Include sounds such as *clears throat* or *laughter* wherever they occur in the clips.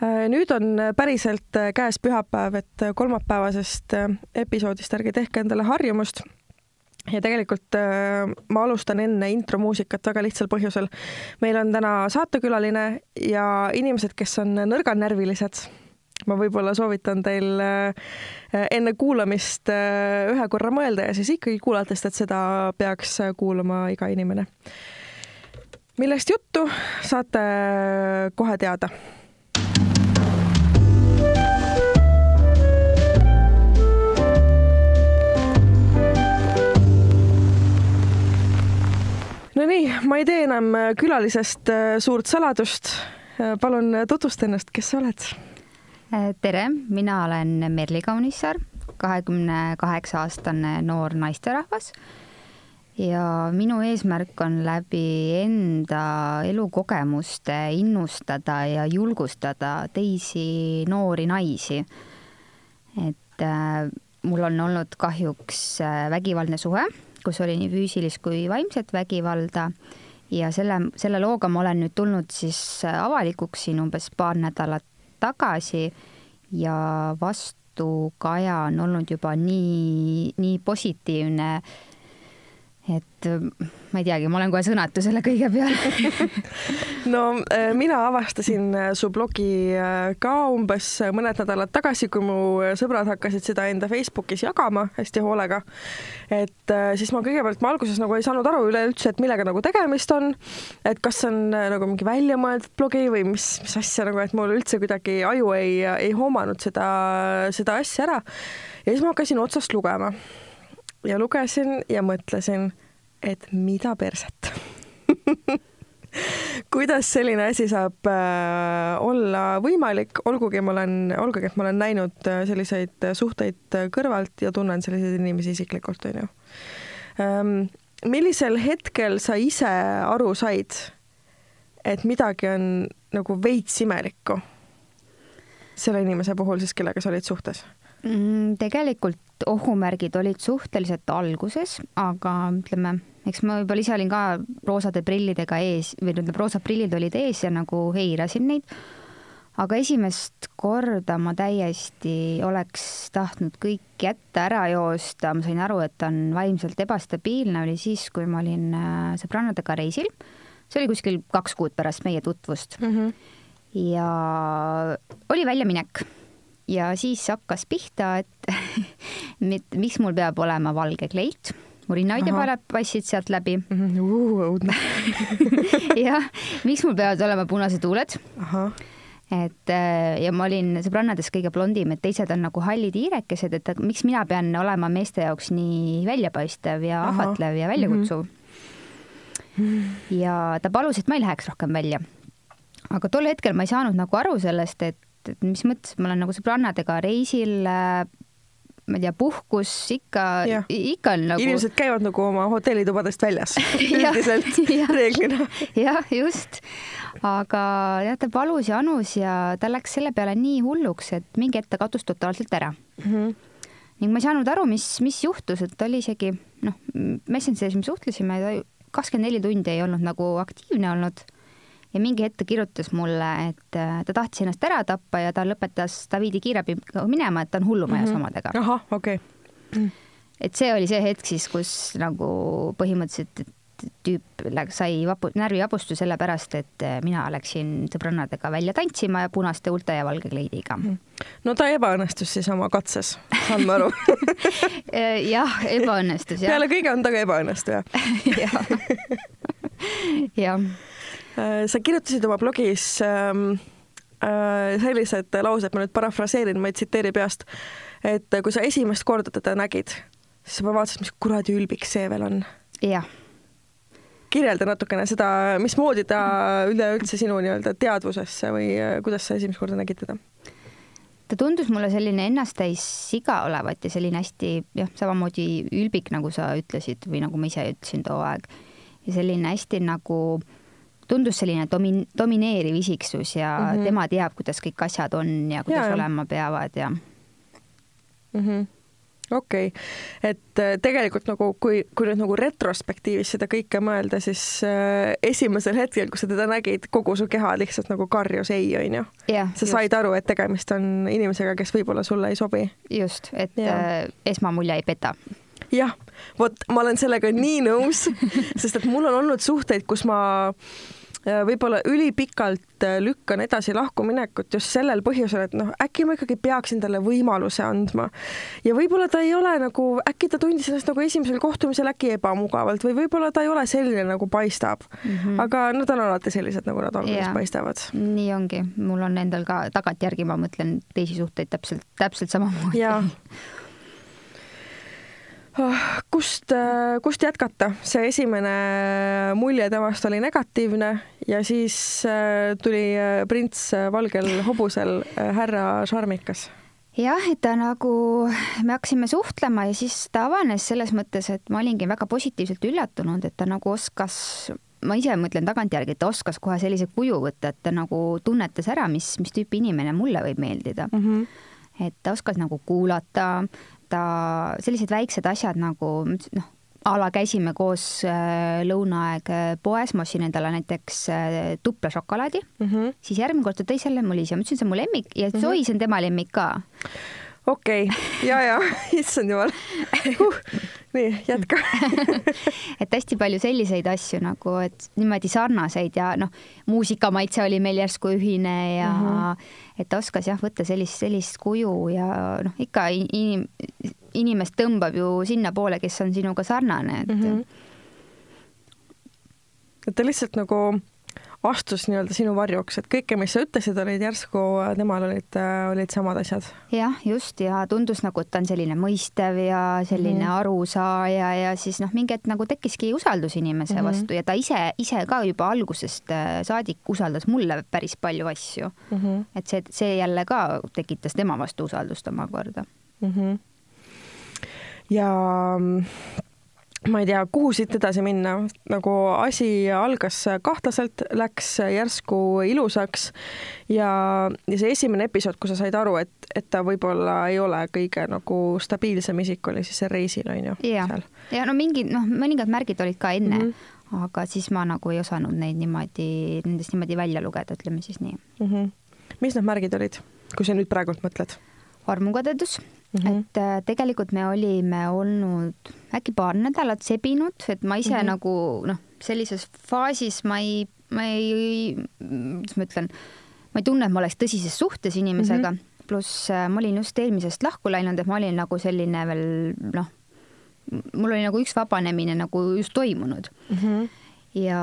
nüüd on päriselt käes pühapäev, et kolmapäevasest episoodist ärge tehke endale harjumust ja tegelikult ma alustan enne intromuusikat väga lihtsal põhjusel. meil on täna saatekülaline ja inimesed, kes on nõrganärvilised, ma võib-olla soovitan teil enne kuulamist ühe korra mõelda ja siis ikkagi kuulata, sest et seda peaks kuulama iga inimene. millest juttu, saate kohe teada Nonii, ma ei tee enam külalisest äh, suurt saladust. Äh, palun tutvusta ennast, kes sa oled? Äh, tere, mina olen Merli Kaunissaar, kahekümne kaheksa aastane noor naisterahvas. ja minu eesmärk on läbi enda elukogemuste innustada ja julgustada teisi noori naisi. et äh, mul on olnud kahjuks vägivaldne suhe kus oli nii füüsilist kui vaimset vägivalda. Ja selle, selle looga ma olen nüüd tulnud siis avalikuks siin umbes paar nädalat tagasi ja vastukaja on olnud juba nii, nii positiivne, et ma ei teagi, ma olen kohe sõnatu selle kõige peale *laughs* no äh, mina avastasin äh, su blogi äh, ka umbes mõned nädalad tagasi, kui mu sõbrad hakkasid seda enda Facebookis jagama hästi hoolega. et siis ma kõigepealt, ma alguses nagu ei saanud aru üleüldse, et millega nagu tegemist on, et kas on nagu mingi väljamõeldud blogi või mis, mis asja nagu, et mul üldse kuidagi aju ei, ei hoomanud seda, seda asja ära. ja siis ma hakkasin otsast lugema ja lugesin ja mõtlesin et mida perset *laughs* kuidas selline asi saab äh, olla võimalik, olgugi ma olen, olgugi et ma olen näinud äh, selliseid suhteid kõrvalt ja tunnen selliseid inimesi isiklikult, onju ähm,. millisel hetkel sa ise aru said, et midagi on nagu veits imelikku selle inimese puhul siis, kellega sa olid suhtes mm,? tegelikult ohumärgid olid suhteliselt alguses, aga ütleme eks ma võib-olla ise olin ka roosade prillidega ees või ütleme, roosad prillid olid ees ja nagu eirasin neid. aga esimest korda ma täiesti oleks tahtnud kõik jätta, ära joosta, ma sain aru, et ta on vaimselt ebastabiilne, oli siis, kui ma olin äh, sõbrannadega reisil. see oli kuskil kaks kuud pärast meie tutvust mm. -hmm. ja oli väljaminek ja siis hakkas pihta, et *laughs* miks mul peab olema valge kleit mu rinnahoidjapaelad paistsid sealt läbi. -hmm. Uh, õudne *laughs* jah, miks mul peavad olema punased huuled? et äh, ja ma olin sõbrannadest kõige blondim, et teised on nagu hallid hiirekesed, et miks mina pean olema meeste jaoks nii väljapaistev ja Aha. ahvatlev ja väljakutsuv mm. -hmm. ja ta palus, et ma ei läheks rohkem välja. aga tol hetkel ma ei saanud nagu aru sellest, et, et mis mõttes ma olen nagu sõbrannadega reisil äh, ma ei tea, puhkus ikka, ikka on nagu. inimesed käivad nagu oma hotellitubadest väljas *laughs* üldiselt reeglina. jah, just. aga jah, ta palus ja anus ja ta läks selle peale nii hulluks, et mingi hetk ta kadus totaalselt ära mm. -hmm. ning ma ei saanud aru, mis, mis juhtus, et ta oli isegi noh, Messengeris me suhtlesime, ta kakskümmend neli tundi ei olnud nagu aktiivne olnud ja mingi hetk ta kirjutas mulle, et äh, ta tahtis ennast ära tappa ja ta lõpetas, ta viidi kiirabiga minema, et ta on hullumajas mm -hmm. omadega. ahah, okei okay.. et see oli see hetk siis, kus nagu põhimõtteliselt tüüp läks, sai vapu-, närvivapustuse sellepärast, et äh, mina läksin sõbrannadega välja tantsima ja punaste huulte ja valge kleidiga. Mhm. no ta ebaõnnestus siis oma katses, saan ma aru *laughs* jah, ebaõnnestus jah. peale kõige on ta ka ebaõnnestuja *laughs* jah, jah Äh, sa kirjutasid oma blogis ähm, äh, sellised laused, ma nüüd parafraseerin, ma ei tsiteeri peast, et kui sa esimest korda teda nägid, siis sa vaatasid, mis kuradi ülbik see veel on. jah. kirjelda natukene seda, mismoodi ta üleüldse sinu nii-öelda teadvusesse või äh, kuidas sa esimest korda nägid teda? ta tundus mulle selline ennasttäis siga olevat ja selline hästi jah, samamoodi ülbik, nagu sa ütlesid või nagu ma ise ütlesin too aeg. ja selline hästi nagu äh, tundus selline domin-, domineeriv isiksus ja mm -hmm. tema teab, kuidas kõik asjad on ja kuidas ja, olema peavad ja mm. -hmm. okei okay., et äh, tegelikult nagu kui, kui nüüd nagu retrospektiivis seda kõike mõelda, siis äh, esimesel hetkel, kui sa teda nägid, kogu su keha lihtsalt nagu karjus ei, onju. sa just. said aru, et tegemist on inimesega, kes võib-olla sulle ei sobi. just, et äh, esmamulje ei peta jah, vot ma olen sellega nii nõus, *laughs* sest et mul on olnud suhteid, kus ma äh, võib-olla ülipikalt äh, lükkan edasi lahkuminekut just sellel põhjusel, et noh, äkki ma ikkagi peaksin talle võimaluse andma. ja võib-olla ta ei ole nagu, äkki ta tundis ennast nagu esimesel kohtumisel äkki ebamugavalt või võib-olla ta ei ole selline, nagu paistab mm. -hmm. aga nad on alati sellised, nagu nad alguses yeah. paistavad. nii ongi, mul on endal ka tagantjärgi, ma mõtlen teisi suhteid täpselt, täpselt samamoodi Ah, *laughs* kust, äh, kust jätkata, see esimene mulje temast oli negatiivne ja siis äh, tuli äh, prints valgel hobusel, härra Šarmikas jah, et ta nagu, me hakkasime suhtlema ja siis ta avanes selles mõttes, et ma olingi väga positiivselt üllatunud, et ta nagu oskas, ma ise mõtlen tagantjärgi, et ta oskas kohe sellise kuju võtta, et ta nagu tunnetas ära, mis, mis tüüpi inimene mulle võib meeldida mm. -hmm. et ta oskas nagu kuulata, ta, sellised väiksed asjad nagu noh, a la käisime koos äh, lõunaaeg äh, poes, ma ostsin endale näiteks äh, tupla šokolaadi mm, -hmm. siis järgmine kord ta tõi selle mulle ise, ma ütlesin, see on mu lemmik ja mm -hmm. oi, see on tema lemmik ka. okei okay., ja, ja *laughs* issand jumal *laughs* huh nii, jätka *laughs* et hästi palju selliseid asju nagu, et niimoodi sarnaseid ja noh, muusikamaitse oli meil järsku ühine ja mm -hmm. et oskas jah, võtta sellist, sellist kuju ja noh, ikka inim, inimest tõmbab ju sinnapoole, kes on sinuga sarnane, et mm. -hmm. et ta lihtsalt nagu astus nii-öelda sinu varjuks, et kõike, mis sa ütlesid, olid järsku, temal olid, olid samad asjad. jah, just ja tundus nagu, et ta on selline mõistev ja selline mm arusaaja ja siis noh, mingi hetk nagu tekkiski usaldus inimese mm -hmm. vastu ja ta ise, ise ka juba algusest äh, saadik usaldas mulle päris palju asju mm. -hmm. et see, see jälle ka tekitas tema vastu usaldust omakorda mm. -hmm. ja ma ei tea, kuhu siit edasi minna, nagu asi algas kahtlaselt, läks järsku ilusaks ja, ja see esimene episood, kus sa said aru, et, et ta võib-olla ei ole kõige nagu stabiilsem isik, oli siis see reisil on ju. ja, ja no mingid noh, mõningad märgid olid ka enne mm, -hmm. aga siis ma nagu ei osanud neid niimoodi, nendest niimoodi välja lugeda, ütleme siis nii mm. -hmm. mis need märgid olid, kui sa nüüd praegult mõtled? armukadedus mm, -hmm. et äh, tegelikult me olime olnud äkki paar nädalat sebinud, et ma ise mm -hmm. nagu noh, sellises faasis ma ei, ma ei, kuidas ma ütlen, ma ei tunne, et ma oleks tõsises suhtes inimesega mm -hmm., pluss äh, ma olin just eelmisest lahku läinud, et ma olin nagu selline veel noh, mul oli nagu üks vabanemine nagu just toimunud mm. -hmm ja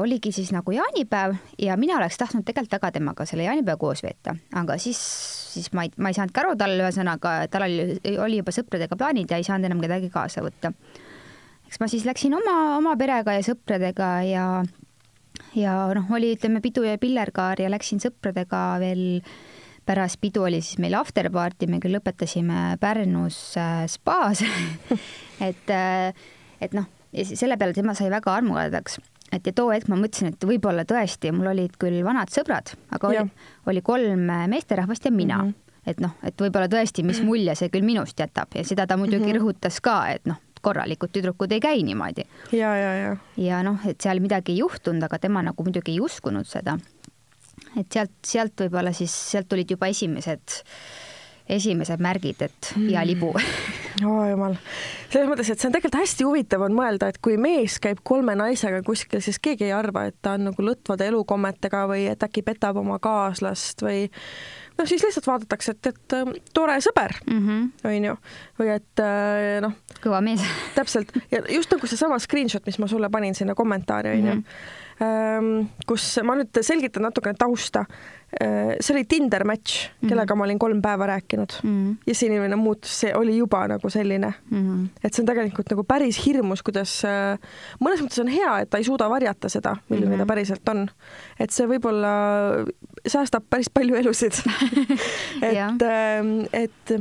oligi siis nagu jaanipäev ja mina oleks tahtnud tegelikult väga temaga selle jaanipäeva koos veeta, aga siis, siis ma ei, ma ei saanudki aru tal, ühesõnaga tal oli, oli juba sõpradega plaanid ja ei saanud enam kedagi kaasa võtta. eks ma siis läksin oma, oma perega ja sõpradega ja, ja noh, oli, ütleme, pidu ja pillerkaar ja läksin sõpradega veel pärast pidu oli siis meil afterparty, me küll lõpetasime Pärnus äh, spaas *laughs* et, äh, et noh, ja selle peale tema sai väga armukadedaks et ja too hetk ma mõtlesin, et võib-olla tõesti, mul olid küll vanad sõbrad, aga oli, oli kolm meesterahvast ja mina mm. -hmm. et noh, et võib-olla tõesti, mis mulje see küll minust jätab ja seda ta muidugi mm -hmm. rõhutas ka, et noh, korralikud tüdrukud ei käi niimoodi. ja, ja, ja. ja noh, et seal midagi ei juhtunud, aga tema nagu muidugi ei uskunud seda. et sealt, sealt võib-olla siis, sealt tulid juba esimesed esimesed märgid, et hea libu oh jumal, selles mõttes, et see on tegelikult hästi huvitav on mõelda, et kui mees käib kolme naisega kuskil, siis keegi ei arva, et ta on nagu lõtvade elukommetega või et äkki petab oma kaaslast või noh, siis lihtsalt vaadatakse, et, et ähm, tore sõber mm, -hmm. on ju, või et äh, noh. kõva mees *laughs* täpselt ja just nagu seesama screenshot, mis ma sulle panin sinna kommentaari on ju -hmm Ehm, kus ma nüüd selgitan natukene tausta. Ehm, see oli Tinder match, kellega mm -hmm. ma olin kolm päeva rääkinud mm -hmm. ja see inimene muutus, see oli juba nagu selline mm, -hmm. et see on tegelikult nagu päris hirmus, kuidas äh, mõnes mõttes on hea, et ta ei suuda varjata seda, milline mm -hmm. ta päriselt on. et see võib-olla säästab päris palju elusid. *laughs* Et, ähm, et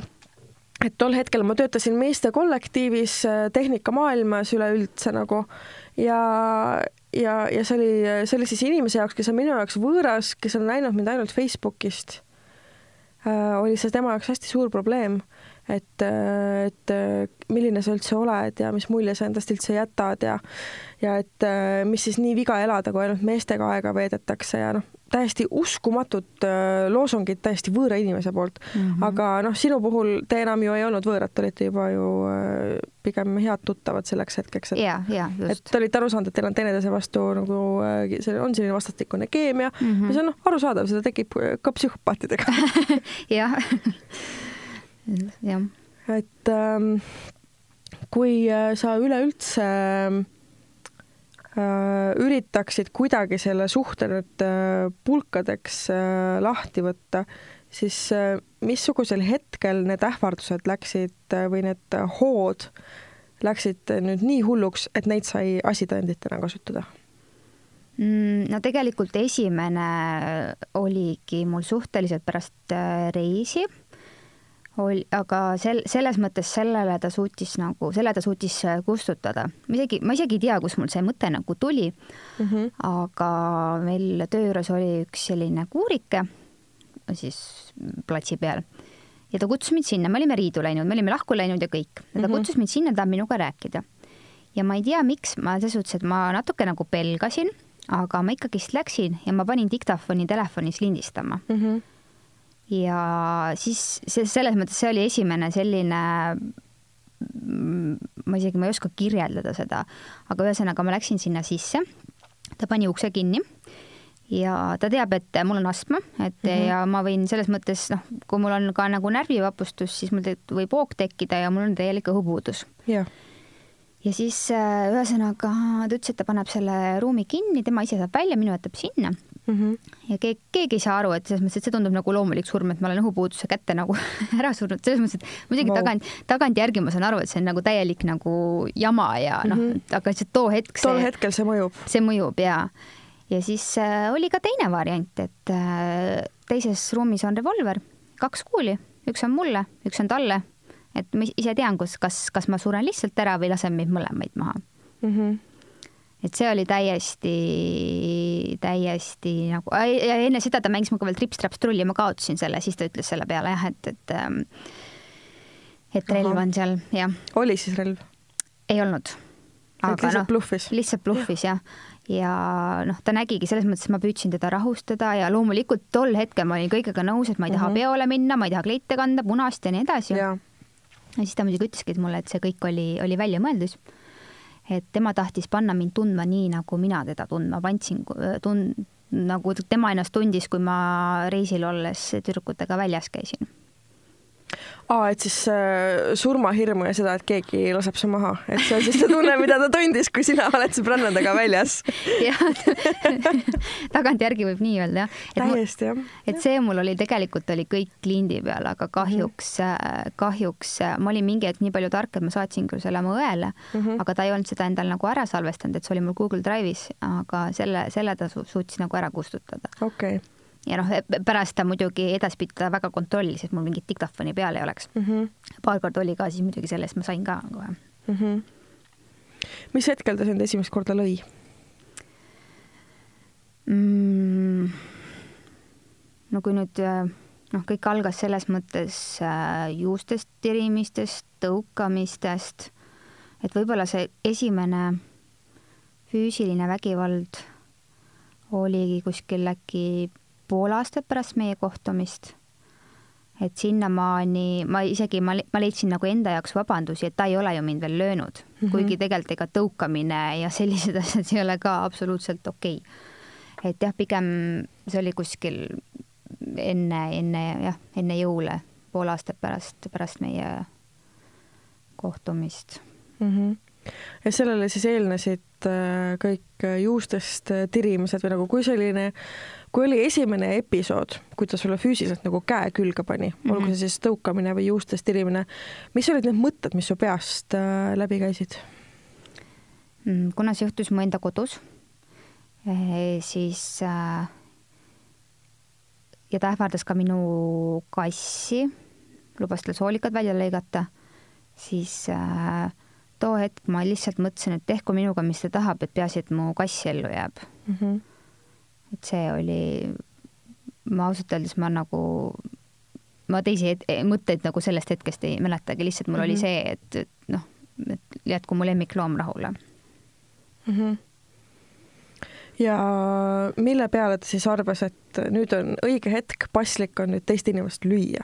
et tol hetkel ma töötasin meeste kollektiivis äh, tehnikamaailmas üleüldse nagu. Ja, ja, ja see oli, see oli siis inimese jaoks, kes on minu jaoks võõras, kes on näinud mind ainult Facebookist. Oli see tema jaoks hästi suur probleem, et, et milline sa üldse oled ja mis mulje sa endast üldse jätad ja ja et mis siis nii viga elada, kui ainult meestega aega veedetakse ja noh, täiesti uskumatud äh, loosungid täiesti võõra inimese poolt mm. -hmm. aga noh, sinu puhul te enam ju ei olnud võõrad, te olite juba ju äh, pigem head tuttavad selleks hetkeks, et ja, ja, et te olite aru saanud, et teil on teineteise vastu nagu äh, see on selline vastastikune keemia mm -hmm. see on noh, arusaadav, seda tekib ka psühhopaatidega *laughs* jah, jah. et ähm, kui sa üleüldse äh, Äh, üritaksid kuidagi selle suhte nüüd äh, pulkadeks äh, lahti võtta, siis missugusel hetkel need ähvardused läksid või need hood läksid nüüd nii hulluks, et neid sai asitõenditena kasutada? Mm, no tegelikult esimene oligi mul suhteliselt pärast reisi oli, aga sel, selles mõttes sellele ta suutis nagu, selle ta suutis äh, kustutada. ma isegi, ma isegi ei tea, kust mul see mõte nagu tuli mm. -hmm. aga meil töö juures oli üks selline kuurike siis platsi peal ja ta kutsus mind sinna, me olime riidu läinud, me olime lahku läinud ja kõik. ja ta mm -hmm. kutsus mind sinna, tahab minuga rääkida. ja ma ei tea, miks, ma selles suhtes, et ma natuke nagu pelgasin, aga ma ikkagist läksin ja ma panin diktafoni telefonis lindistama mm. -hmm ja siis see, selles mõttes see oli esimene selline ma isegi, ma ei oska kirjeldada seda, aga ühesõnaga ma läksin sinna sisse, ta pani ukse kinni ja ta teab, et mul on astma, et mm -hmm. ja ma võin selles mõttes, noh, kui mul on ka nagu närvivapustus, siis mul võib hoog tekkida ja mul on täielik õhupuudus yeah ja siis äh, ühesõnaga ta ütles, et ta paneb selle ruumi kinni, tema ise saab välja, minu jätab sinna mm. -hmm. ja keegi, keegi ei saa aru, et selles mõttes, et see tundub nagu loomulik surm, et ma olen õhupuuduse kätte nagu *laughs* ära surnud, selles mõttes, et muidugi wow. tagant, tagantjärgi ma saan aru, et see on nagu täielik nagu jama ja noh mm -hmm., aga see too hetk. tol hetkel see mõjub. see mõjub ja, ja siis äh, oli ka teine variant, et äh, teises ruumis on revolver, kaks kuuli, üks on mulle, üks on talle. Et ma ise tean, kus, kas, kas ma suren lihtsalt ära või lasen meid mõlemaid maha mm. -hmm et see oli täiesti, täiesti nagu, ja enne seda ta mängis minuga veel trips-traps-trulli, ma kaotasin selle, siis ta ütles selle peale jah, et, et ähm, et relv on seal, jah. oli siis relv? ei olnud. aga lihtsalt noh, bluffis? lihtsalt bluffis jah. ja noh, ta nägigi selles mõttes, ma püüdsin teda rahustada ja loomulikult tol hetkel ma olin kõigega nõus, et ma ei taha mm -hmm. peole minna, ma ei taha kleite kanda, punast ja nii edasi. Ja siis ta muidugi ütleski mulle, et see kõik oli, oli väljamõeldis. Et tema tahtis panna mind tundma nii, nagu mina teda tundma pandsin, tund-, nagu tema ennast tundis, kui ma reisil olles tüdrukutega väljas käisin aa, et siis äh, surmahirmu ja seda, et keegi laseb su maha, et see on siis see tunne, mida ta tundis, kui sina oled sõbrannadega väljas. *laughs* jah, *laughs* tagantjärgi võib nii öelda jah. täiesti jah. et see mul oli tegelikult oli kõik kliendi peal, aga kahjuks mm, -hmm. kahjuks äh, ma olin mingi hetk nii palju tark, et ma saatsin küll selle oma õele mm, -hmm. aga ta ei olnud seda endal nagu ära salvestanud, et see oli mul Google Drive'is, aga selle, selle ta su suutis nagu ära kustutada. okei okay ja noh, pärast ta muidugi edaspidi ta väga kontrollis, et mul mingit diktofoni peal ei oleks mm. -hmm. paar korda oli ka, siis muidugi selle eest ma sain ka kohe mm. -hmm. mis hetkel ta sind esimest korda lõi mm,? no kui nüüd noh, kõik algas selles mõttes äh, juustest tirimistest, tõukamistest, et võib-olla see esimene füüsiline vägivald oligi kuskil äkki pool aastat pärast meie kohtumist. et sinnamaani ma isegi, ma, ma leidsin nagu enda jaoks vabandusi, et ta ei ole ju mind veel löönud mm, -hmm. kuigi tegelikult ega tõukamine ja sellised *laughs* asjad ei ole ka absoluutselt okei okay.. et jah, pigem see oli kuskil enne, enne jah, enne jõule, pool aastat pärast, pärast meie kohtumist mm. -hmm ja sellele siis eelnesid äh, kõik juustest tirimised või nagu kui selline kui oli esimene episood, kui ta sulle füüsiliselt nagu käe külge pani mm, -hmm. olgu see siis tõukamine või juustest tirimine, mis olid need mõtted, mis su peast äh, läbi käisid? Mm, kuna see juhtus mu enda kodus, eh, siis äh, ja ta ähvardas ka minu kassi, lubas tal soolikad välja lõigata, siis äh, too hetk ma lihtsalt mõtlesin, et tehku minuga, mis ta tahab, et peaasi, et mu kass ellu jääb mm. -hmm et see oli, ma ausalt öeldes ma nagu ma teisi et, mõtteid nagu sellest hetkest ei mäletagi, lihtsalt mul mm -hmm. oli mhm. see, et, et noh, et jätku mu lemmikloom rahule mm. -hmm ja mille peale ta siis arvas, et nüüd on õige hetk, paslik on nüüd teist inimest lüüa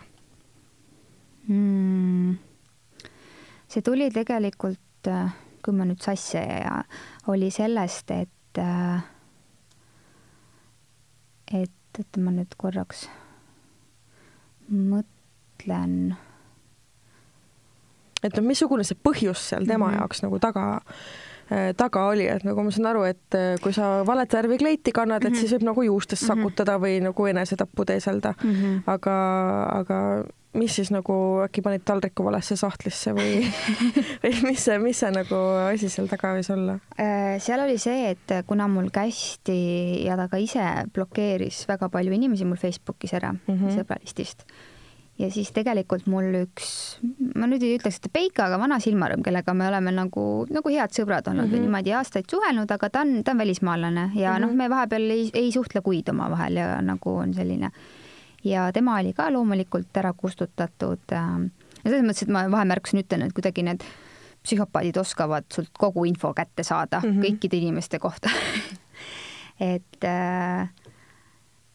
mm.? see tuli tegelikult, kui ma nüüd sassi ja oli sellest, et et, et ma nüüd korraks mõtlen. et noh, missugune see põhjus seal tema mm -hmm. jaoks nagu taga Äh, taga oli, et nagu ma saan aru, et äh, kui sa valet värvi kleiti kannad, et mm -hmm. siis võib nagu juustest -hmm. sakutada või nagu enesetappu teeselda mm. -hmm. aga, aga mis siis nagu äkki panid taldriku valesse sahtlisse või *laughs* või mis see, mis see nagu asi seal taga võis olla? Äh, seal oli see, et kuna mul kästi ja ta ka ise blokeeris väga palju inimesi mul Facebookis ära mm -hmm. sõbralistist ja siis tegelikult mul üks, ma nüüd ei ütleks, et peika, aga vana silmarõmm, kellega me oleme nagu, nagu head sõbrad olnud mm -hmm. niimoodi aastaid suhelnud, aga ta on, ta on välismaalane ja mm -hmm. noh, me vahepeal ei, ei suhtle kuid omavahel ja nagu on selline. Ja tema oli ka loomulikult ära kustutatud. Ähm, ja selles mõttes, et ma vahemärkusena ütlen, et kuidagi need psühhopaadid oskavad sult kogu info kätte saada mm -hmm. kõikide inimeste kohta *laughs* et äh,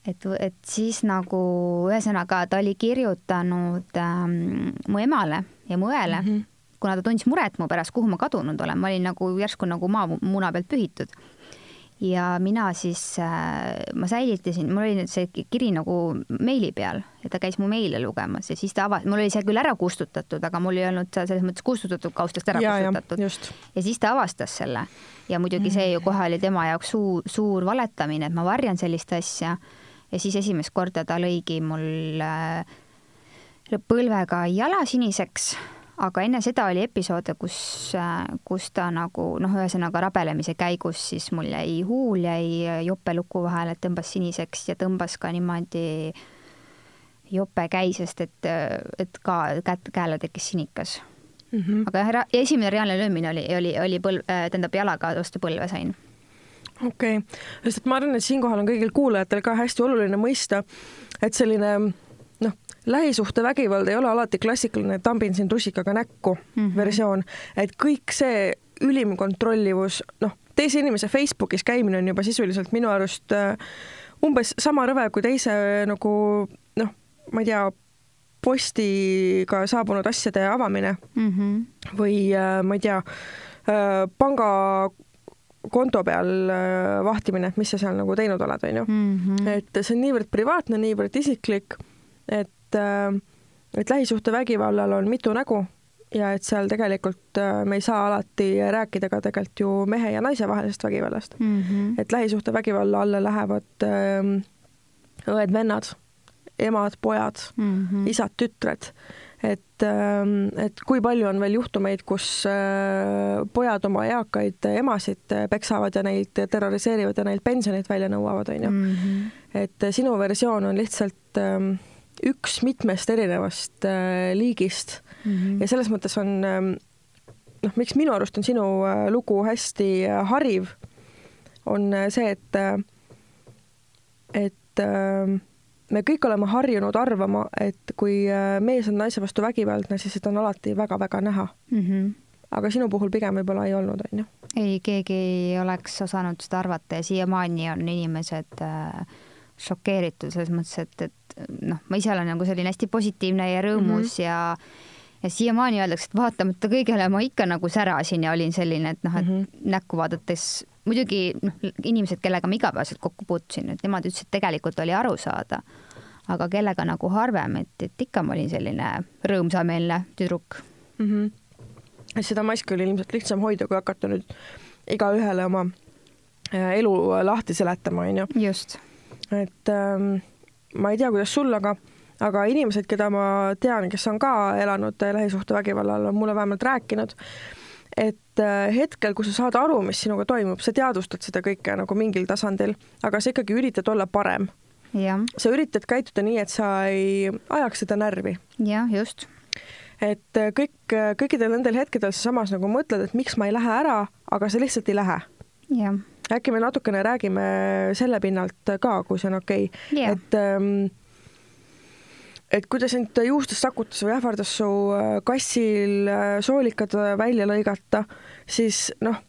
et, et siis nagu ühesõnaga ta oli kirjutanud ähm, mu emale ja mu õele mm, -hmm. kuna ta tundis muret mu pärast, kuhu ma kadunud olen, ma olin nagu järsku nagu maamuna pealt pühitud. Ja mina siis äh,, ma säilitasin, mul oli nüüd see kiri nagu meili peal ja ta käis mu meile lugemas ja siis ta avas, mul oli see küll ära kustutatud, aga mul ei olnud selles mõttes kustutatud kaustast ära ja, kustutatud. ja siis ta avastas selle. Ja muidugi see ju kohe oli tema jaoks suur, suur valetamine, et ma varjan sellist asja. Ja siis esimest korda ta lõigi mul äh, põlvega jala siniseks, aga enne seda oli episoode, kus, kus ta nagu noh, ühesõnaga rabelemise käigus siis mul jäi huul jäi jope luku vahele, tõmbas siniseks ja tõmbas ka niimoodi jope käisest, et, et ka kätt, käele tekkis sinikas mm. -hmm. aga jah, esimene reaalne löömine oli, oli, oli põlv, äh, tähendab jalaga vastu põlve sain okei okay., sest et ma arvan, et siinkohal on kõigil kuulajatel ka hästi oluline mõista, et selline noh, lähisuhtevägivald ei ole alati klassikaline tambin sind rusikaga näkku mm -hmm. versioon, et kõik see ülim kontrollivus, noh, teise inimese Facebookis käimine on juba sisuliselt minu arust äh, umbes sama rõve kui teise nagu noh, ma ei tea, postiga saabunud asjade avamine mm -hmm. või äh, ma ei tea, äh, panga konto peal äh, vahtimine, et mis sa seal nagu teinud oled, onju. Mhm. et see on niivõrd privaatne, niivõrd isiklik, et, äh, et lähisuhtevägivallal on mitu nägu ja et seal tegelikult äh, me ei saa alati rääkida ka tegelikult ju mehe ja naise vahelisest vägivallast mm. -hmm. et lähisuhtevägivalla alla lähevad õed-vennad, emad-pojad mm, -hmm. isad-tütred et, ähm, et kui palju on veel juhtumeid, kus äh, pojad oma eakaid emasid peksavad ja neid terroriseerivad ja neilt pensionit välja nõuavad, onju. Mhm. et sinu versioon on lihtsalt ähm, üks mitmest erinevast äh, liigist mm -hmm. ja selles mõttes on ähm, noh, miks minu arust on sinu äh, lugu hästi hariv, on see, et, et me kõik oleme harjunud arvama, et kui äh, mees on naise vastu vägivaldne, siis seda on alati väga-väga näha mm. -hmm. aga sinu puhul pigem võib-olla ei olnud, on ju? ei, keegi ei oleks osanud seda arvata ja siiamaani on inimesed äh, šokeeritud selles mõttes, et, et noh, ma ise olen nagu selline hästi positiivne ja rõõmus mm -hmm. ja ja siiamaani öeldakse, et vaatamata kõigele ma ikka nagu särasin ja olin selline, et noh, et mm -hmm. näkku vaadates muidugi noh, inimesed, kellega ma igapäevaselt kokku puutusin, et nemad ütlesid, et tegelikult oli aru saada, aga kellega nagu harvem, et, et ikka ma olin selline rõõmsameelne tüdruk mm. -hmm. seda maski oli ilmselt lihtsam hoida, kui hakata nüüd igaühele oma äh, elu lahti seletama, onju. just. Et ähm, ma ei tea, kuidas sul, aga aga inimesed, keda ma tean, kes on ka elanud lähisuhtevägivalla all, on mulle vähemalt rääkinud, et äh, hetkel, kui sa saad aru, mis sinuga toimub, sa teadvustad seda kõike nagu mingil tasandil, aga sa ikkagi üritad olla parem sa üritad käituda nii, et sa ei ajaks seda närvi. jah, just. et äh, kõik, äh, kõikidel nendel hetkedel sa samas nagu mõtled, et miks ma ei lähe ära, aga sa lihtsalt ei lähe. Äkki me natukene räägime selle pinnalt ka, kui see on okei okay., et ähm, et kui ta sind juustest sakutas või ähvardas su äh, kassil äh, soolikad välja lõigata, siis noh,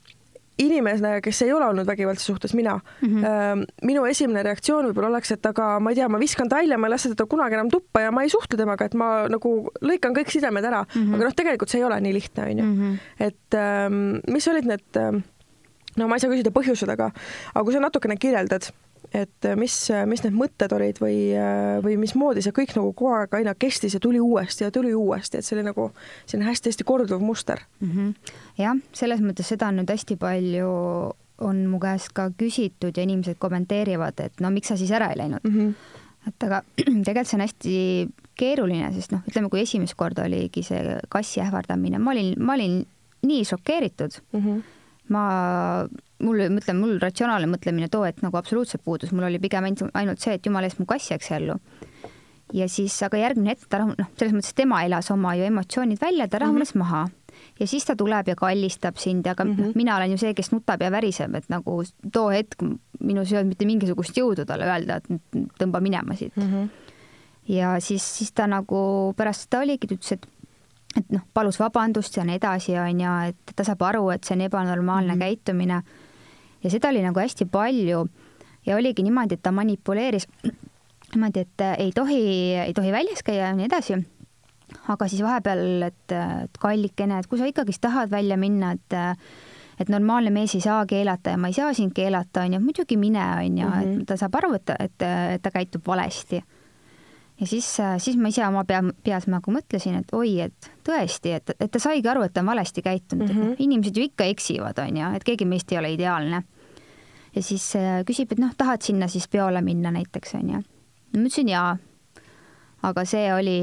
inimesena, kes ei ole olnud vägivaldse suhtes, mina mm, -hmm. minu esimene reaktsioon võib-olla oleks, et aga ma ei tea, ma viskan ta välja, ma ei lase teda kunagi enam tuppa ja ma ei suhtle temaga, et ma nagu lõikan kõik sidemed ära mm, -hmm. aga noh, tegelikult see ei ole nii lihtne, onju. Mhm. et ähm, mis olid need, no ma ei saa küsida põhjused, aga, aga kui sa natukene kirjeldad et äh, mis, äh, mis need mõtted olid või, äh, või mismoodi see kõik nagu kogu aeg aina kestis ja tuli uuesti ja tuli uuesti, et see oli nagu selline hästi-hästi korduv muster mm. -hmm. jah, selles mõttes seda on nüüd hästi palju on mu käest ka küsitud ja inimesed kommenteerivad, et no miks sa siis ära ei läinud mm. -hmm. et aga *clears throat* tegelikult see on hästi keeruline, sest noh, ütleme, kui esimest korda oligi see kassi ähvardamine, ma olin, ma olin nii šokeeritud mm. -hmm ma, mul, ma ütlen, mul ratsionaalne mõtlemine too hetk nagu absoluutselt puudus, mul oli pigem ainult, see, et jumala eest mu kass jääks ellu. ja siis, aga järgmine hetk ta rahun-, noh, selles mõttes tema elas oma ju emotsioonid välja, ta rahunes mm -hmm. maha ja siis ta tuleb ja kallistab sind, aga mm -hmm. mina olen ju see, kes nutab ja väriseb, et nagu too hetk minus ei olnud mitte mingisugust jõudu talle öelda, et tõmba minema siit mm. -hmm. ja siis, siis ta nagu pärast seda oligi, ta ütles, et et noh, palus vabandust ja nii edasi, on ju, et ta saab aru, et see on ebanormaalne mm -hmm. käitumine. ja seda oli nagu hästi palju ja oligi niimoodi, et ta manipuleeris niimoodi, et ei tohi, ei tohi väljas käia ja nii edasi. aga siis vahepeal, et, et kallikene, et kui sa ikkagist tahad välja minna, et et normaalne mees ei saa keelata ja ma ei saa sind keelata, on ju, muidugi mine, on ju, et mhm. ta saab aru, et, et, et ta käitub valesti ja siis, äh, siis ma ise oma pea, peas nagu mõtlesin, et oi, et tõesti, et, et ta saigi aru, et ta on valesti käitunud mm, -hmm. et noh, mhm. inimesed ju ikka eksivad, on ju, et keegi meist ei ole ideaalne. ja siis äh, küsib, et noh, tahad sinna siis peole minna näiteks, on ju. ma ütlesin jaa. aga see oli,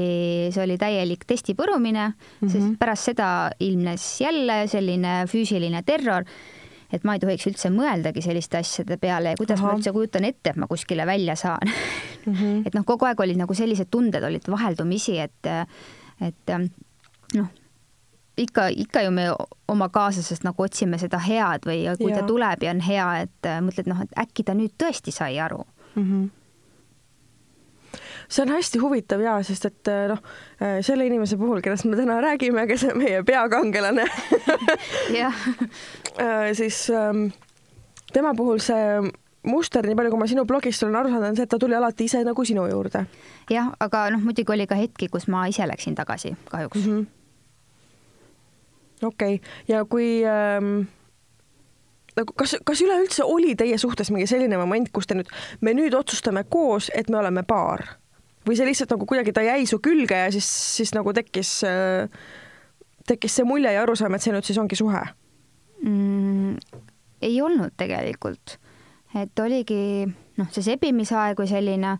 see oli täielik testi põrumine mm, -hmm. sest pärast seda ilmnes jälle selline füüsiline terror et ma ei tohiks üldse mõeldagi selliste asjade peale ja kuidas Aha. ma üldse kujutan ette, et ma kuskile välja saan *laughs* mm. -hmm. et noh, kogu aeg olid nagu sellised tunded olid vaheldumisi, et, et noh, ikka, ikka ju me oma kaaslasest nagu otsime seda head või kui ja. ta tuleb ja on hea, et mõtled noh, et äkki ta nüüd tõesti sai aru mm. -hmm see on hästi huvitav ja, sest et noh, selle inimese puhul, kellest me täna räägime, kes on meie peakangelane *laughs* *laughs* äh, siis ähm, tema puhul see muster, nii palju kui ma sinu blogist olen aru saanud, on see, et ta tuli alati ise nagu sinu juurde. jah, aga noh, muidugi oli ka hetki, kus ma ise läksin tagasi, kahjuks mm -hmm.. okei okay., ja kui ähm, nagu kas, kas üleüldse oli teie suhtes mingi selline moment, kus te nüüd, me nüüd otsustame koos, et me oleme paar või see lihtsalt nagu kuidagi ta jäi su külge ja siis, siis nagu tekkis äh,, tekkis see mulje ja arusaam, et see nüüd siis ongi suhe mm,? ei olnud tegelikult et oligi noh, see sebimisaeg või selline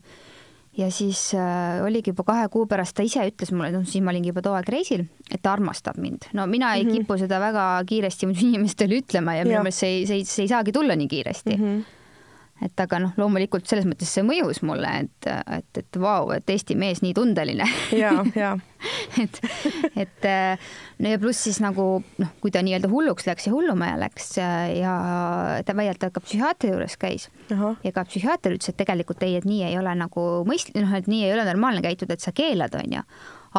ja siis äh, oligi juba kahe kuu pärast, ta ise ütles mulle, noh siis ma olingi juba too aeg reisil, et ta armastab mind. no mina ei mm -hmm. kipu seda väga kiiresti *laughs* inimestele ütlema ja minu meelest see ei, see ei, see ei saagi tulla nii kiiresti mm. -hmm et aga noh, loomulikult selles mõttes see mõjus mulle, et, et, et vau, et Eesti mees nii tundeline. ja, ja *laughs* et, et no ja pluss siis nagu noh, kui ta nii-öelda hulluks läks ja hullumaja läks ja ta väidetavalt ka psühhiaatri juures käis Aha. ja ka psühhiaater ütles, et tegelikult ei, et nii ei ole nagu mõistlik, noh, et nii ei ole normaalne käituda, et sa keelad, onju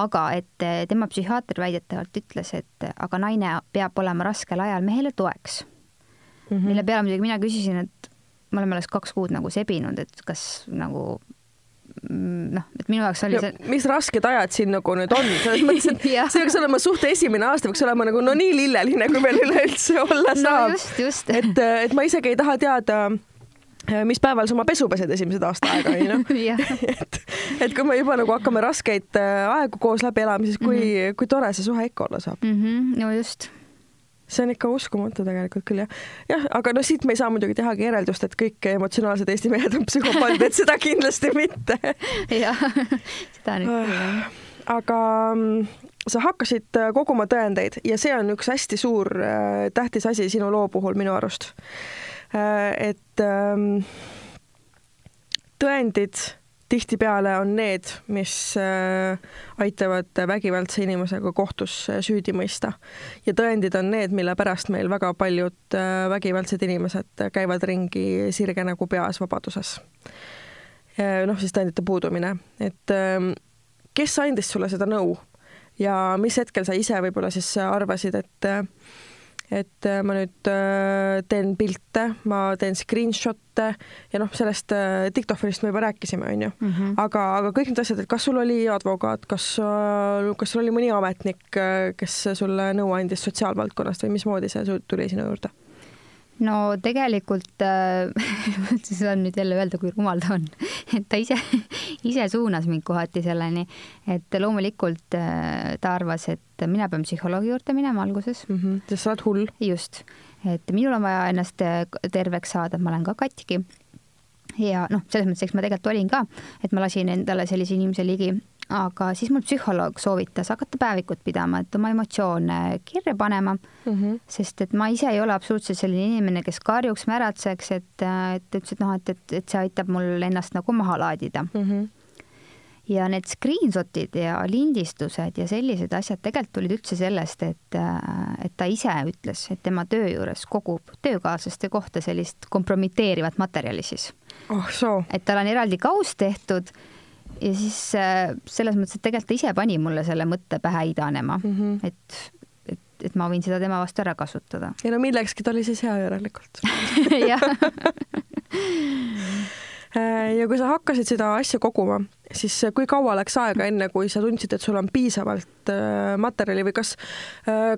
aga et tema psühhiaater väidetavalt ütles, et aga naine peab olema raskel ajal mehele toeks mm. -hmm. mille peale muidugi mina küsisin, et me oleme alles kaks kuud nagu sebinud, et kas nagu mm, noh, et minu jaoks oli see. mis rasked ajad siin nagu nüüd on, selles *laughs* mõttes, et see peaks olema suhte esimene aasta, peaks olema nagu no nii lilleline, kui veel üleüldse olla saab no,. et, et ma isegi ei taha teada, mis päeval sa oma pesu pesed esimesed aasta aega, onju. *laughs* et, et kui me juba nagu hakkame raskeid äh, aegu koos läbi elama, siis kui mm, -hmm. kui tore see suhe ikka olla saab mm. -hmm. no just see on ikka uskumatu tegelikult küll jah. jah, aga no siit me ei saa muidugi tehagi järeldust, et kõik emotsionaalsed Eesti mehed on psühhopaadid, et seda kindlasti mitte. *laughs* jah, seda nüüd küll jah. aga mm, sa hakkasid äh, koguma tõendeid ja see on üks hästi suur äh, tähtis asi sinu loo puhul minu arust. Äh, et ähm, tõendid tihtipeale on need, mis äh, aitavad vägivaldse inimesega kohtus äh, süüdi mõista. ja tõendid on need, mille pärast meil väga paljud äh, vägivaldsed inimesed käivad ringi sirge nägu peas vabaduses. noh, siis tõendite puudumine, et ähm, kes andis sulle seda nõu ja mis hetkel sa ise võib-olla siis arvasid, et et äh, ma nüüd äh, teen pilte, ma teen screenshot'e ja noh, sellest äh, diktofonist me juba rääkisime, onju. Mhm. aga, aga kõik need asjad, et kas sul oli advokaat, kas, kas sul oli mõni ametnik, kes sulle nõu andis sotsiaalvaldkonnast või mismoodi see tuli sinu juurde? No tegelikult äh, *laughs* saan nüüd jälle öelda, kui rumal ta on, et ta ise, *laughs* ise suunas mind kohati selleni, et loomulikult äh, ta arvas, et mina pean psühholoogi juurde minema alguses mm. -hmm, sest sa oled hull. just, et minul on vaja ennast äh, terveks saada, ma olen ka katki. ja noh, selles mõttes, eks ma tegelikult olin ka, et ma lasin endale sellise inimese ligi aga siis mul psühholoog soovitas hakata päevikut pidama, et oma emotsioone kirja panema mm, -hmm. sest et ma ise ei ole absoluutselt selline inimene, kes karjuks, märatseks, et, et ütles, et noh, et, et, et see aitab mul ennast nagu maha laadida mm. -hmm ja need screenshot'id ja lindistused ja sellised asjad tegelikult tulid üldse sellest, et, et ta ise ütles, et tema töö juures kogub töökaaslaste kohta sellist kompromiteerivat materjali siis. oh et tal on eraldi kauss tehtud ja siis äh, selles mõttes, et tegelikult ta ise pani mulle selle mõtte pähe idanema mm, -hmm. et, et, et ma võin seda tema vastu ära kasutada. ja no millekski ta oli siis hea järelikult *laughs* jah *laughs* äh, ja kui sa hakkasid seda asja koguma, siis kui kaua läks aega, enne kui sa tundsid, et sul on piisavalt äh, materjali või kas,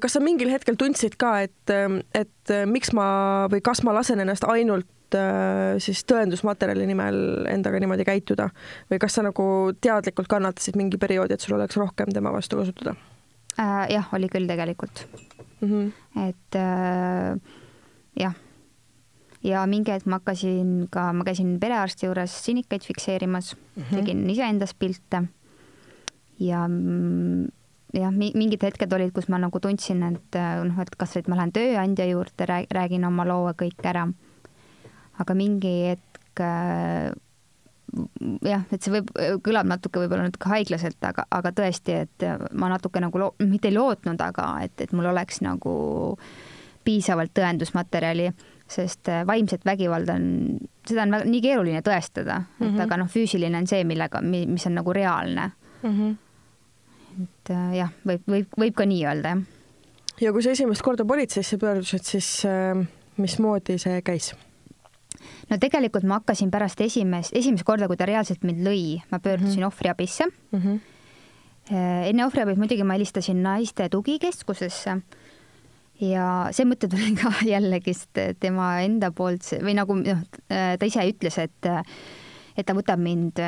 kas sa mingil hetkel tundsid ka, et, et miks ma või kas ma lasen ennast ainult siis tõendusmaterjali nimel endaga niimoodi käituda või kas sa nagu teadlikult kannatasid mingi perioodi, et sul oleks rohkem tema vastu kasutada äh,? jah, oli küll tegelikult mm. -hmm. et äh, jah, ja mingi hetk ma hakkasin ka, ma käisin perearsti juures sinikaid fikseerimas mm, -hmm. tegin iseendast pilte ja mm, jah, mingid hetked olid, kus ma nagu tundsin, et noh, et kas, et ma lähen tööandja juurde, räägin oma loo kõik ära aga mingi hetk äh, jah, et see võib, kõlab natuke võib-olla natuke haiglaselt, aga, aga tõesti, et ma natuke nagu loo-, mitte ei lootnud, aga et, et mul oleks nagu piisavalt tõendusmaterjali, sest äh, vaimset vägivalda on, seda on väga, nii keeruline tõestada mm, -hmm. et mhm. aga noh, füüsiline on see, millega, mis on nagu reaalne mm. -hmm. et äh, jah, võib, võib, võib ka nii öelda, jah. ja kui sa esimest korda politseisse pöördusid, siis äh, mismoodi see käis? No tegelikult ma hakkasin pärast esimest, esimest korda, kui ta reaalselt mind lõi, ma pöördusin mm -hmm. ohvriabisse mm. -hmm. enne ohvriabit muidugi ma helistasin naiste tugikeskusesse ja see mõte tuli ka *laughs* jällegist tema enda poolt või nagu noh, ta ise ütles, et et ta võtab mind,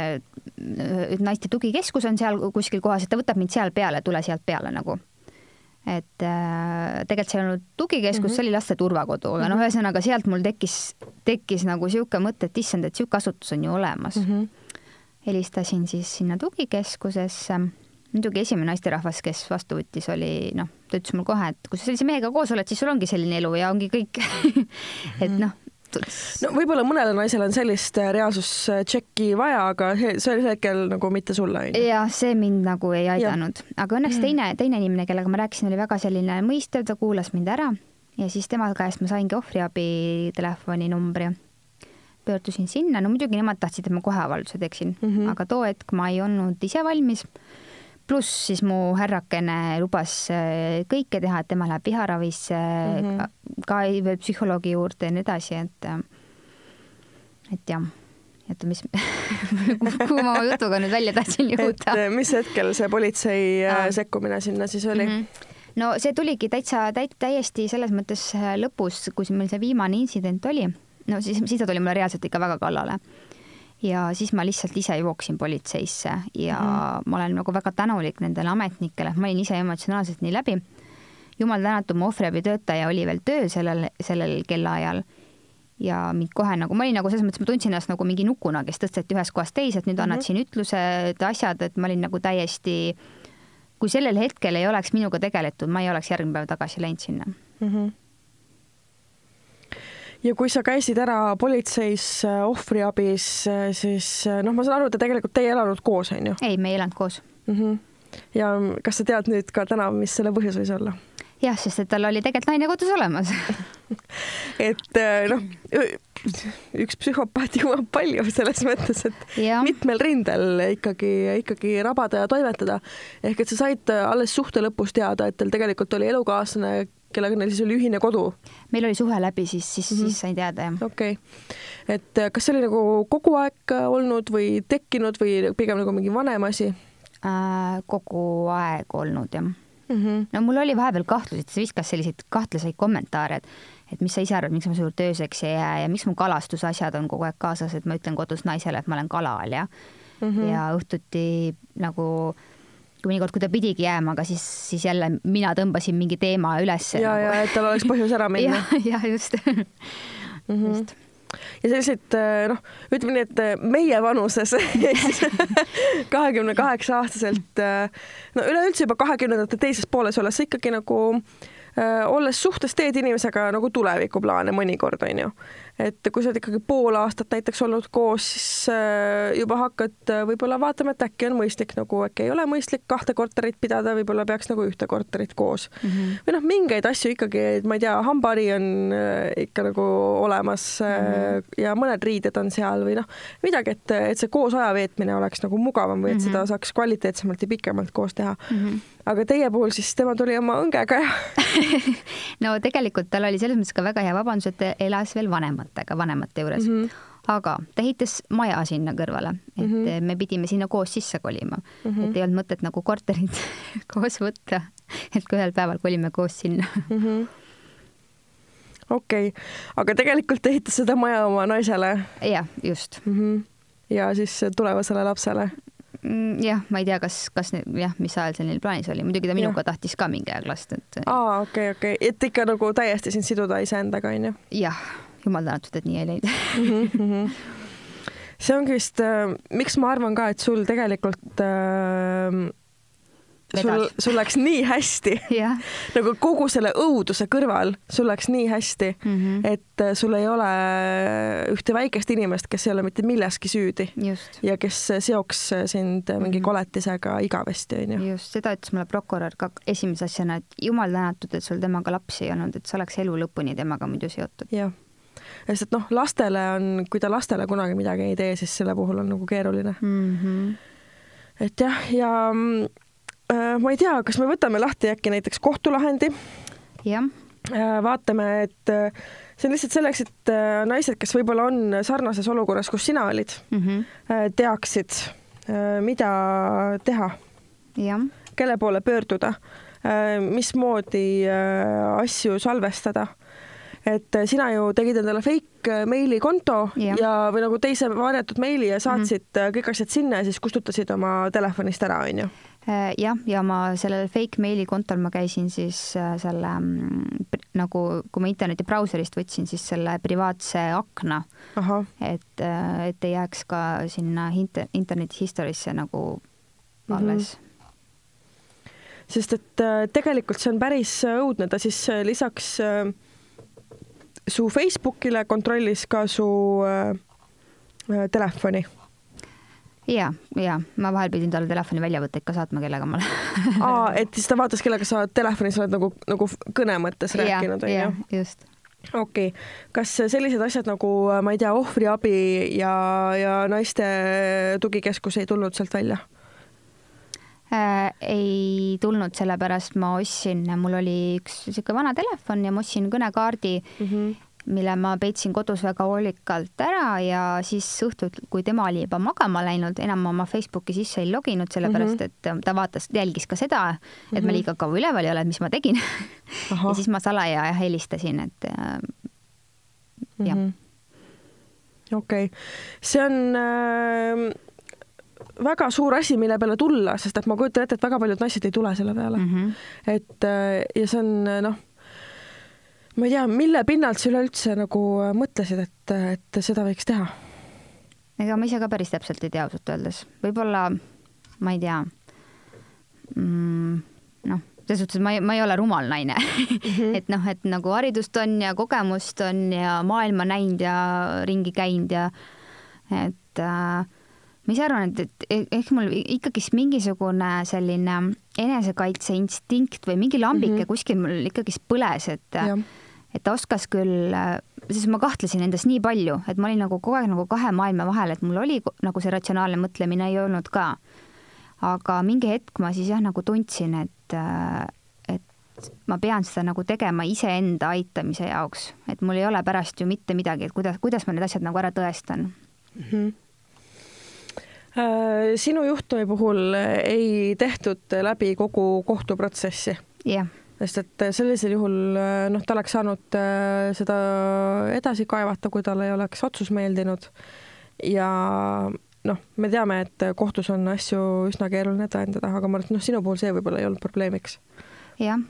naiste tugikeskus on seal kuskil kohas, et ta võtab mind seal peale, tule sealt peale nagu et äh, tegelikult see ei olnud tugikeskus mm, -hmm. see oli laste turvakodu, aga mm -hmm. noh, ühesõnaga sealt mul tekkis, tekkis nagu niisugune mõte, et issand, et niisugune asutus on ju olemas mm. -hmm. helistasin siis sinna tugikeskusesse, muidugi esimene naisterahvas, kes vastu võttis, oli noh, ta ütles mulle kohe, et kui sa sellise mehega koos oled, siis sul ongi selline elu ja ongi kõik *laughs* et noh no võib-olla mõnele naisele on sellist äh, reaalsustšekki vaja, aga sel hetkel nagu mitte sulle jah, see mind nagu ei aidanud, aga õnneks mm. teine, teine inimene, kellega ma rääkisin, oli väga selline mõistev, ta kuulas mind ära ja siis tema käest ma saingi ohvriabi telefoninumbri. pöördusin sinna, no muidugi nemad tahtsid, et ma kohe avalduse teeksin mm, -hmm. aga too hetk ma ei olnud ise valmis pluss siis mu härrakene lubas äh, kõike teha, et tema läheb viharavisse mm, -hmm. ka veel psühholoogi juurde ja nii edasi, et äh, et jah, oota, mis *laughs* kuhu ma oma jutuga nüüd välja tahtsin jõuda? et äh, mis hetkel see politsei ah. sekkumine sinna siis oli mm? -hmm no see tuligi täitsa täi, täiesti selles mõttes lõpus, kui meil see viimane intsident oli, no siis, siis ta tuli mulle reaalselt ikka väga kallale ja siis ma lihtsalt ise jooksin politseisse ja mm. ma olen nagu väga tänulik nendele ametnikele, ma olin ise emotsionaalselt nii läbi. jumal tänatud, mu ohvriabitöötaja oli veel tööl sellel, sellel kellaajal ja mind kohe nagu, ma olin nagu selles mõttes, ma tundsin ennast nagu mingi nukuna, kes tõsteti ühest kohast teise, et nüüd annad mm -hmm. siin ütlused, asjad, et ma olin nagu täiesti, kui sellel hetkel ei oleks minuga tegeletud, ma ei oleks järgmine päev tagasi läinud sinna mm. -hmm ja kui sa käisid ära politseis äh, ohvriabis, äh, siis äh, noh, ma saan aru, et te tegelikult ei elanud koos, on ju? ei, me ei elanud koos mm. -hmm. ja kas sa tead nüüd ka täna, mis selle põhjus võis olla? jah, sest et tal oli tegelikult naine kodus olemas *laughs* et noh, üks psühhopaat jõuab palju selles mõttes, et ja. mitmel rindel ikkagi, ikkagi rabada ja toimetada. ehk et sa said alles suhte lõpus teada, et teil tegelikult oli elukaaslane, kellega neil siis oli ühine kodu? meil oli suhe läbi, siis, siis mm, -hmm. siis sain teada, jah. okei okay., et kas see oli nagu kogu aeg olnud või tekkinud või pigem nagu mingi vanem asi äh,? kogu aeg olnud, jah mm. -hmm. no mul oli vahepeal kahtlusi, et ta viskas selliseid kahtlaseid kommentaare, et et mis sa ise arvad, miks ma su juurde ööseks ei jää ja miks mu kalastusasjad on kogu aeg kaasas, et ma ütlen kodus naisele, et ma olen kalal ja mm -hmm. ja õhtuti nagu kui mõnikord, kui ta pidigi jääma, aga siis, siis jälle mina tõmbasin mingi teema ülesse. ja nagu., ja et tal oleks põhjus ära minna. *laughs* jah, just mm. -hmm. just ja selliseid noh, ütleme nii, et meie vanuses *laughs* kahekümne kaheksa aastaselt no üleüldse juba kahekümnendate teises pooles olles ikkagi nagu äh, olles suhtes teed inimesega nagu tulevikuplaane mõnikord onju et kui sa oled ikkagi pool aastat näiteks olnud koos, siis äh, juba hakkad äh, võib-olla vaatama, et äkki on mõistlik nagu, äkki ei ole mõistlik kahte korterit pidada, võib-olla peaks nagu ühte korterit koos mm. -hmm. või noh, mingeid asju ikkagi, ma ei tea, hambahari on äh, ikka nagu olemas mm -hmm. ja mõned riided on seal või noh, midagi, et, et see koos aja veetmine oleks nagu mugavam või et mm -hmm. seda saaks kvaliteetsemalt ja pikemalt koos teha mm. -hmm aga teie puhul siis tema tuli oma õngega ja *laughs* no tegelikult tal oli selles mõttes ka väga hea vabandus, et elas veel vanematega, vanemate juures mm. -hmm aga ta ehitas maja sinna kõrvale, et mm -hmm. me pidime sinna koos sisse kolima mm, -hmm. et ei olnud mõtet nagu korterit *laughs* koos võtta, et kui ühel päeval kolime koos sinna mm. -hmm okei okay., aga tegelikult ehitas seda maja oma naisele? jah, just mm. -hmm. ja siis tulevasele lapsele? Mm, jah, ma ei tea, kas, kas jah, mis ajal see neil plaanis oli, muidugi ta minuga ja. tahtis ka mingi aeg lasta, et. aa, okei okay,, okei okay., et ikka nagu täiesti sind siduda iseendaga, onju? jah, jumal tänatud, et nii ei läinud mm. -hmm. see ongi vist äh,, miks ma arvan ka, et sul tegelikult äh, sul, sul läks nii hästi yeah. nagu kogu selle õuduse kõrval, sul läks nii hästi mm, -hmm. et äh, sul ei ole ühte väikest inimest, kes ei ole mitte milleski süüdi just. ja kes seoks sind mingi -hmm. koletisega igavesti, onju. just, seda ütles mulle prokurör ka esimese asjana, et jumal tänatud, et sul temaga lapsi ei olnud, et sa oleks elu lõpuni temaga muidu seotud. jah sest noh, lastele on, kui ta lastele kunagi midagi ei tee, siis selle puhul on nagu keeruline mm. -hmm. et jah, ja Äh, ma ei tea, kas me võtame lahti äkki näiteks kohtulahendi? jah. Äh, vaatame, et äh, see on lihtsalt selleks, et naised, kes võib-olla on sarnases olukorras, kus sina olid mm, -hmm. teaksid, mida teha. kelle poole pöörduda, mismoodi asju salvestada et sina ju tegid endale fake meilikonto ja, ja, või nagu teise varjatud meili ja saatsid mm -hmm. kõik asjad sinna ja siis kustutasid oma telefonist ära, onju Äh, jah, ja ma sellel fake meili kontol ma käisin siis äh, selle mm, nagu, kui ma interneti brauserist võtsin, siis selle privaatse akna, et, äh, et ei jääks ka sinna inter, interneti historiesse nagu mhm. alles mm. -hmm. sest et tegelikult see on päris õudne, ta siis lisaks su Facebookile kontrollis ka su telefoni ja, ja ma vahel pidin talle telefoni väljavõtteid ka saatma, kellega ma olen aa, *laughs* et siis ta vaatas, kellega sa telefonis oled nagu, nagu kõne mõttes rääkinud, onju? just okei okay., kas sellised asjad nagu, ma ei tea, ohvriabi ja, ja naiste tugikeskus ei tulnud sealt välja äh,? Ei tulnud, sellepärast ma ostsin, mul oli üks niisugune vana telefon ja ma ostsin kõnekaardi mm. -hmm mille ma peitsin kodus väga hoolikalt ära ja siis õhtul, kui tema oli juba magama läinud, enam oma Facebooki sisse ei loginud, sellepärast mhm. et ta vaatas, jälgis ka seda, et mm -hmm. ma mhm. liiga kaua üleval ei ole, et mis ma tegin *laughs* ja siis ma salaja helistasin, et äh, jah mm -hmm.. okei okay., see on äh, väga suur asi, mille peale tulla, sest et ma kujutan ette, et väga paljud naised ei tule selle peale mm. -hmm. et äh, ja see on noh ma ei tea, mille pinnalt sa üleüldse nagu äh, mõtlesid, et, et seda võiks teha? ega ma ise ka päris täpselt ei tea ausalt öeldes, võib-olla ma ei tea mm,. noh, selles suhtes ma ei, ma ei ole rumal naine mm. -hmm. *laughs* et noh, et nagu haridust on ja kogemust on ja maailma näinud ja ringi käinud ja et äh, ma ise arvan, et, et ehk mul ikkagist mingisugune selline enesekaitseinstinkt või mingi lambike mm -hmm. kuskil mul ikkagist põles, et ja. et ta oskas küll, sest ma kahtlesin endas nii palju, et ma olin nagu kogu aeg nagu kahe maailma vahel, et mul oli nagu see ratsionaalne mõtlemine ei olnud ka. aga mingi hetk ma siis jah, nagu tundsin, et et ma pean seda nagu tegema iseenda aitamise jaoks, et mul ei ole pärast ju mitte midagi, et kuidas, kuidas ma need asjad nagu ära tõestan mm. -hmm sinu juhtumi puhul ei tehtud läbi kogu kohtuprotsessi. jah sest et sellisel juhul noh, ta oleks saanud äh, seda edasi kaevata, kui talle ei oleks otsus meeldinud. ja noh, me teame, et kohtus on asju üsna keeruline tõendada, aga ma arvan, et noh, sinu puhul see võib-olla ei olnud probleemiks. jah.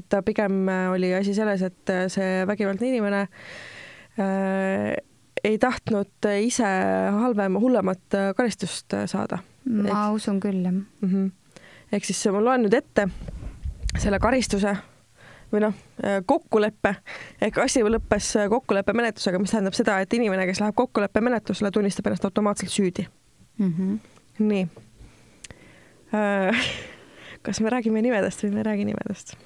et ta pigem oli asi selles, et see vägivaldne inimene äh, ei tahtnud ise halvem, hullemat karistust saada. ma Eks... usun küll, jah mm -hmm.. ehk siis ma loen nüüd ette selle karistuse või noh, kokkuleppe ehk asi lõppes kokkuleppemenetlusega, mis tähendab seda, et inimene, kes läheb kokkuleppemenetlusele, tunnistab ennast automaatselt süüdi mm. -hmm. nii. Äh, *laughs* kas me räägime nimedest või me ei räägi nimedest?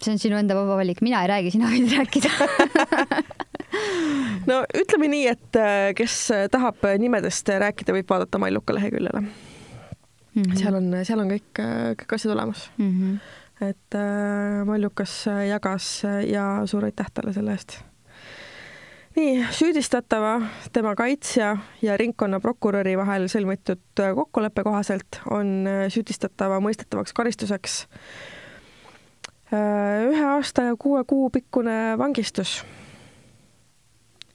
see on sinu enda vaba valik, mina ei räägi, sina võid rääkida *laughs* *laughs* no ütleme nii, et äh, kes tahab nimedest rääkida, võib vaadata Malluka leheküljele mm. -hmm. seal on, seal on kõik, kõik asjad olemas mm. -hmm. et äh, Mallukas jagas ja suur aitäh talle selle eest. nii, süüdistatava, tema kaitsja ja ringkonnaprokuröri vahel sõlmitud kokkuleppe kohaselt on süüdistatava mõistetavaks karistuseks äh, ühe aasta ja kuue kuu pikkune vangistus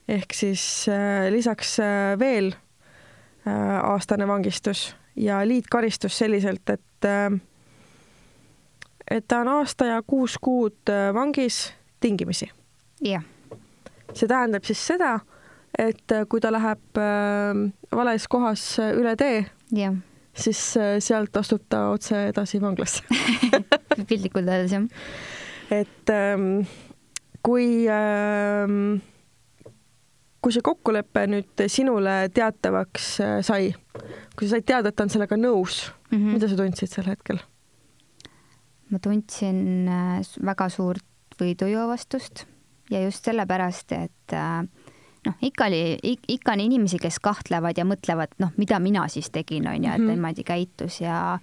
ehk siis äh, lisaks äh, veel äh, aastane vangistus ja liitkaristus selliselt, et et ta on aasta ja kuus kuud vangis tingimisi. jah. see tähendab siis seda, et kui ta läheb vales kohas üle tee, siis sealt astub ta otse edasi vanglasse *laughs* piltlikult öeldes jah. et ähm, kui ähm, kui see kokkulepe nüüd sinule teatavaks äh, sai, kui sa said teada, et ta on sellega nõus mm, -hmm. mida sa tundsid sel hetkel? ma tundsin äh, väga suurt võidujoovastust ja just sellepärast, et äh, noh, ikka oli, ikka on inimesi, kes kahtlevad ja mõtlevad, noh, mida mina siis tegin, on ju, et mhm. niimoodi käitus ja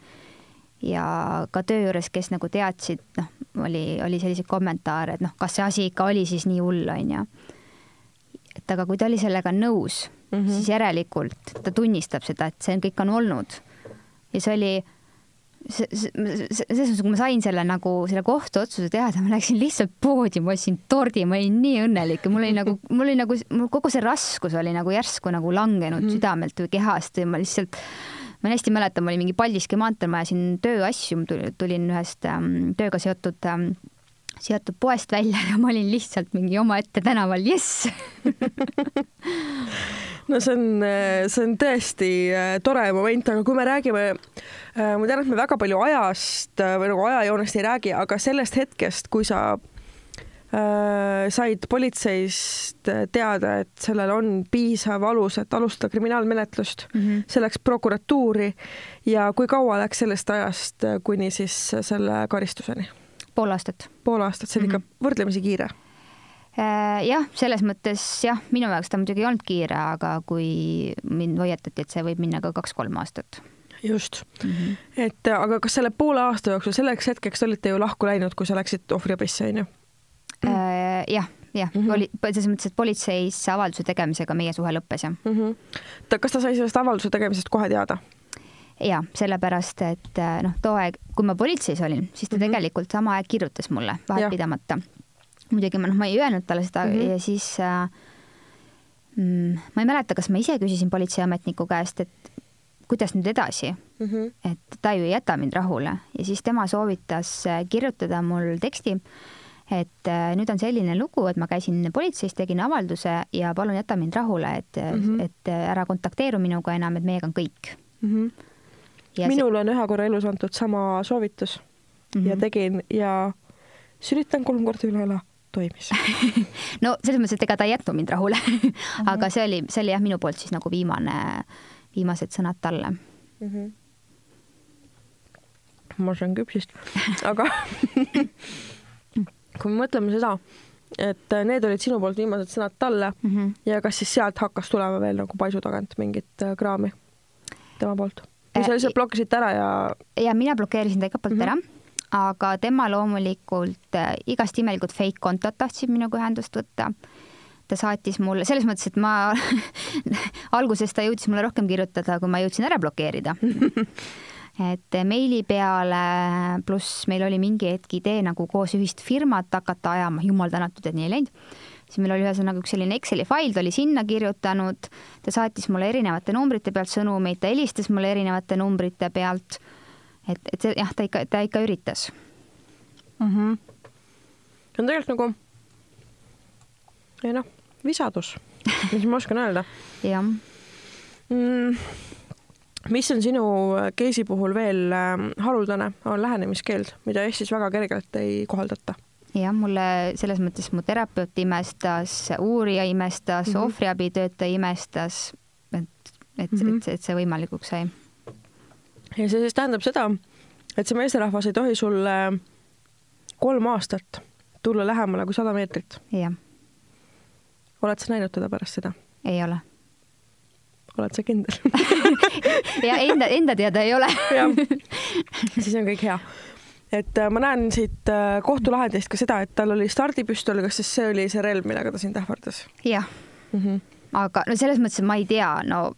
ja ka töö juures, kes nagu teadsid, noh, oli, oli selliseid kommentaare, et noh, kas see asi ikka oli siis nii hull, on ju et aga kui ta oli sellega nõus mm, -hmm. siis järelikult ta tunnistab seda, et see kõik on olnud. ja see oli, selles mõttes, kui ma sain selle nagu selle kohtuotsuse teada, ma läksin lihtsalt poodi, ma ostsin tordi, ma olin nii õnnelik ja mul oli nagu, *laughs* mul oli nagu, mul kogu see raskus oli nagu järsku nagu langenud mm -hmm. südamelt või kehast ja ma lihtsalt ma hästi mäletan, ma olin mingi Paldiski maanteel, ma ajasin tööasju, tulin ühest ähm, tööga seotud ähm, seatud poest välja ja ma olin lihtsalt mingi omaette tänaval, jess *laughs* no see on, see on tõesti äh, tore moment, aga kui me räägime, äh, ma tean, et me väga palju ajast äh, või nagu ajajoonest ei räägi, aga sellest hetkest, kui sa äh, said politseist teada, et sellel on piisav alus, et alustada kriminaalmenetlust mm, -hmm. see läks prokuratuuri ja kui kaua läks sellest ajast kuni siis selle karistuseni? Pool aastat. pool aastat, see on mm -hmm. ikka mhm. võrdlemisi kiire äh, jah, selles mõttes jah, minu jaoks ta muidugi ei olnud kiire, aga kui mind hoiatati, et see võib minna ka kaks-kolm aastat. just mm, -hmm. et aga kas selle poole aasta jooksul, selleks hetkeks te olite ju lahku läinud, kui sa läksid ohvriabisse, onju? Äh, jah, jah mm, -hmm. oli selles mõttes, et politseis avalduse tegemisega meie suhe lõppes, jah mm. -hmm. ta, kas ta sai sellest avalduse tegemisest kohe teada? Ja sellepärast, et äh, noh, too aeg, kui ma politseis olin, siis ta mm -hmm. tegelikult sama aeg kirjutas mulle vahepidamata. muidugi ma noh, ma ei öelnud talle seda mm -hmm. ja siis äh, mm, ma ei mäleta, kas ma ise küsisin politseiametniku käest, et kuidas nüüd edasi mm, -hmm. et ta ju ei jäta mind rahule ja siis tema soovitas äh, kirjutada mul teksti, et äh, nüüd on selline lugu, et ma käisin politseis, tegin avalduse ja palun jäta mind rahule, et mm, -hmm. et ära kontakteeru minuga enam, et meiega on kõik mm. -hmm minul see... on ühe korra elus antud sama soovitus mm -hmm. ja mhm. tegin ja sülitan kolm korda üle õla toimis *laughs* no selles mõttes, et ega ta ei jätnud mind rahule -hmm. aga see oli, see oli jah, minu poolt siis nagu viimane, viimased sõnad talle mm. -hmm. ma söön küpsist, *laughs* aga *laughs* kui me mõtleme seda, et need olid sinu poolt viimased sõnad talle mm -hmm. ja kas siis sealt hakkas tulema veel nagu paisu tagant mingit äh, kraami tema poolt? Sa lihtsalt blokkisid ära ja? ja mina blokeerisin ta igalt poolt mm -hmm. ära, aga tema loomulikult äh, igast imelikut fake kontot tahtsid minuga ühendust võtta ta saatis mulle, selles mõttes, et ma *laughs* alguses ta jõudis mulle rohkem kirjutada, kui ma jõudsin ära blokeerida *laughs* et meili peale, pluss meil oli mingi hetk idee nagu koos ühist firmat hakata ajama, jumal tänatud, et nii ei läinud. Siis meil oli ühesõnaga üks selline Exceli fail, ta oli sinna kirjutanud, ta saatis mulle erinevate numbrite pealt sõnumeid, ta helistas mulle erinevate numbrite pealt. et, et see jah, ta ikka, ta ikka üritas mm. -hmm. see on tegelikult nagu, ei noh, visadus, mis ma oskan öelda. *laughs* jah mm mis on sinu case'i puhul veel ähm, haruldane, on lähenemiskeeld, mida Eestis väga kergelt ei kohaldata? Jah, mulle selles mõttes mu terapeut imestas, uurija imestas mm, -hmm. ohvriabitöötaja imestas, et, et mm, -hmm. et, et see võimalikuks sai. ja see siis tähendab seda, et see meesterahvas ei tohi sulle kolm aastat tulla lähemale kui sada meetrit? jah. oled sa näinud teda pärast seda? ei ole oled sa kindel *laughs* ja enda, enda teada ei ole *laughs* siis on kõik hea. Et äh, ma näen siit äh, kohtulahendist ka seda, et tal oli stardipüstol, kas siis see oli see relv, millega ta sind ähvardas? jah mm. -hmm. aga no selles mõttes, et ma ei tea, no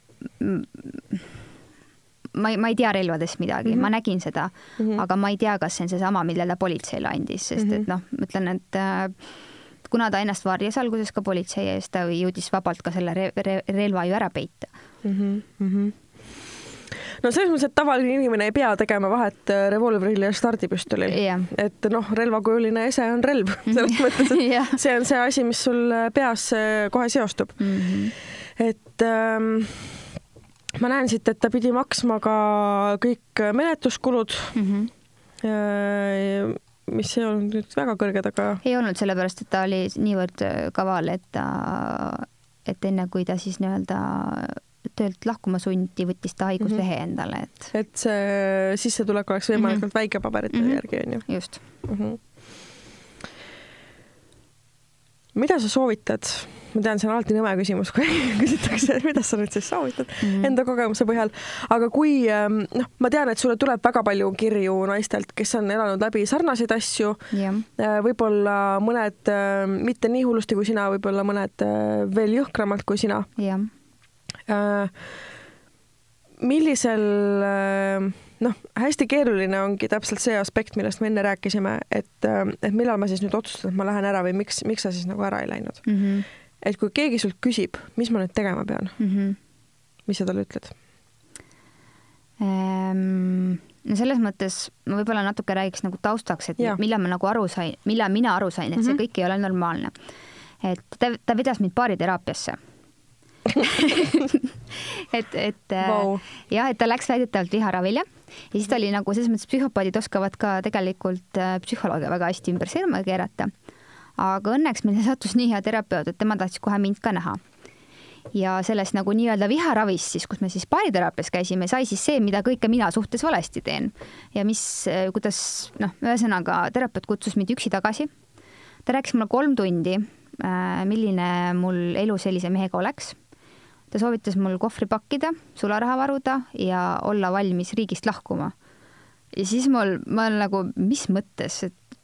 ma ei, ma ei tea relvadest midagi mm, -hmm. ma nägin seda mm, -hmm. aga ma ei tea, kas see on seesama, mille ta politseile andis, sest mm -hmm. et mhm. noh, ma ütlen, et äh, kuna ta ennast varjas alguses ka politsei ees, ta jõudis vabalt ka selle re re relva ju ära peita mm. -hmm. No selles mõttes, et tavaline inimene ei pea tegema vahet äh, revolvril ja stardipüstolil yeah.. et noh, relvakujuline ese on relv selles mõttes, et *laughs* yeah. see on see asi, mis sul äh, peas äh, kohe seostub mm. -hmm. et ähm, ma näen siit, et ta pidi maksma ka kõik menetluskulud mm. -hmm. mis ei olnud nüüd väga kõrged, aga. ei olnud, sellepärast et ta oli niivõrd kaval, et ta, et enne kui ta siis nii-öelda töölt lahkuma sundi, võttis ta haiguslehe mm -hmm. endale, et. et see sissetulek oleks võimalikult mm -hmm. väike paberite mm -hmm. järgi, on ju? just mm. -hmm. mida sa soovitad? ma tean, see on alati nõme küsimus, kui *laughs* küsitakse, mida sa nüüd siis soovitad mm -hmm. enda kogemuse põhjal, aga kui ähm, noh, ma tean, et sulle tuleb väga palju kirju naistelt, kes on elanud läbi sarnaseid asju yeah., äh, võib-olla mõned ähm, mitte nii hullusti kui sina, võib-olla mõned äh, veel jõhkramalt kui sina yeah Äh, millisel äh, noh, hästi keeruline ongi täpselt see aspekt, millest me enne rääkisime, et, äh, et millal ma siis nüüd otsustan, et ma lähen ära või miks, miks sa siis nagu ära ei läinud mm. -hmm. et kui keegi sult küsib, mis ma nüüd tegema pean mm, -hmm. mis sa talle ütled ähm,? no selles mõttes ma võib-olla natuke räägiks nagu taustaks, et ja. millal ma nagu aru sain, millal mina aru sain, et mm -hmm. see mhm. kõik ei ole normaalne. et ta, ta vedas mind baariteraapiasse *laughs* et, et wow. Äh, jah, et ta läks väidetavalt viharavile ja siis ta oli nagu selles mõttes, psühhopaadid oskavad ka tegelikult äh, psühholoogia väga hästi ümber sõrme keerata. aga õnneks meile sattus nii hea terapeut, et tema tahtis kohe mind ka näha. ja sellest nagu nii-öelda viharavist siis, kus me siis baariteraapias käisime, sai siis see, mida kõike mina suhtes valesti teen ja mis, äh, kuidas noh, ühesõnaga terapeut kutsus mind üksi tagasi. ta rääkis mulle kolm tundi, milline mul elu sellise mehega oleks ta soovitas mul kohvri pakkida, sularaha varuda ja olla valmis riigist lahkuma. ja siis mul, ma olen nagu, mis mõttes, et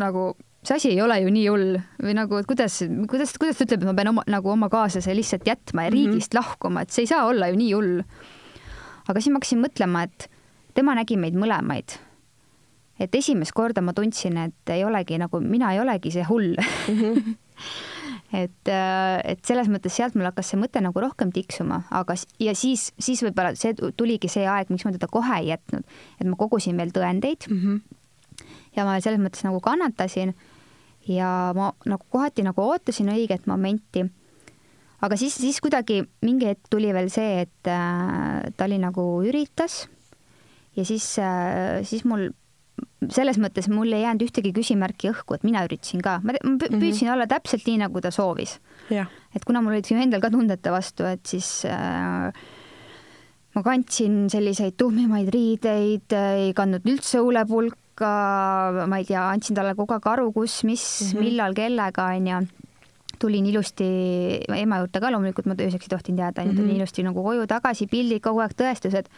nagu see asi ei ole ju nii hull või nagu, et kuidas, kuidas, kuidas ta ütleb, et ma pean oma, nagu oma kaaslase lihtsalt jätma ja mhm. riigist mm -hmm. lahkuma, et see ei saa olla ju nii hull. aga siis ma hakkasin mõtlema, et tema nägi meid mõlemaid. et esimest korda ma tundsin, et ei olegi nagu, mina ei olegi see hull. -hmm *laughs* et, äh, et selles mõttes sealt mul hakkas see mõte nagu rohkem tiksuma, aga ja siis, siis võib-olla see tuligi see aeg, miks ma teda kohe ei jätnud, et ma kogusin veel tõendeid mm. -hmm. ja ma selles mõttes nagu kannatasin ja ma nagu kohati nagu ootasin õiget momenti. aga siis, siis kuidagi mingi hetk tuli veel see, et äh, ta oli nagu üritas ja siis äh,, siis mul selles mõttes mul ei jäänud ühtegi küsimärki õhku, et mina üritasin ka, ma mhm. püüdsin mm -hmm. olla täpselt nii, nagu ta soovis. et kuna mul olid ju endal ka tunded ta vastu, et siis äh, ma kandsin selliseid tuhmimaid riideid, ei kandnud üldse huulepulka, ma ei tea, andsin talle kogu aeg aru, kus, mis mm, -hmm. millal, kellega, onju tulin ilusti ema juurde ka, loomulikult ma ööseks ei tohtinud jääda, onju, tulin -hmm. ilusti nagu koju tagasi, pildid kogu aeg, tõestused.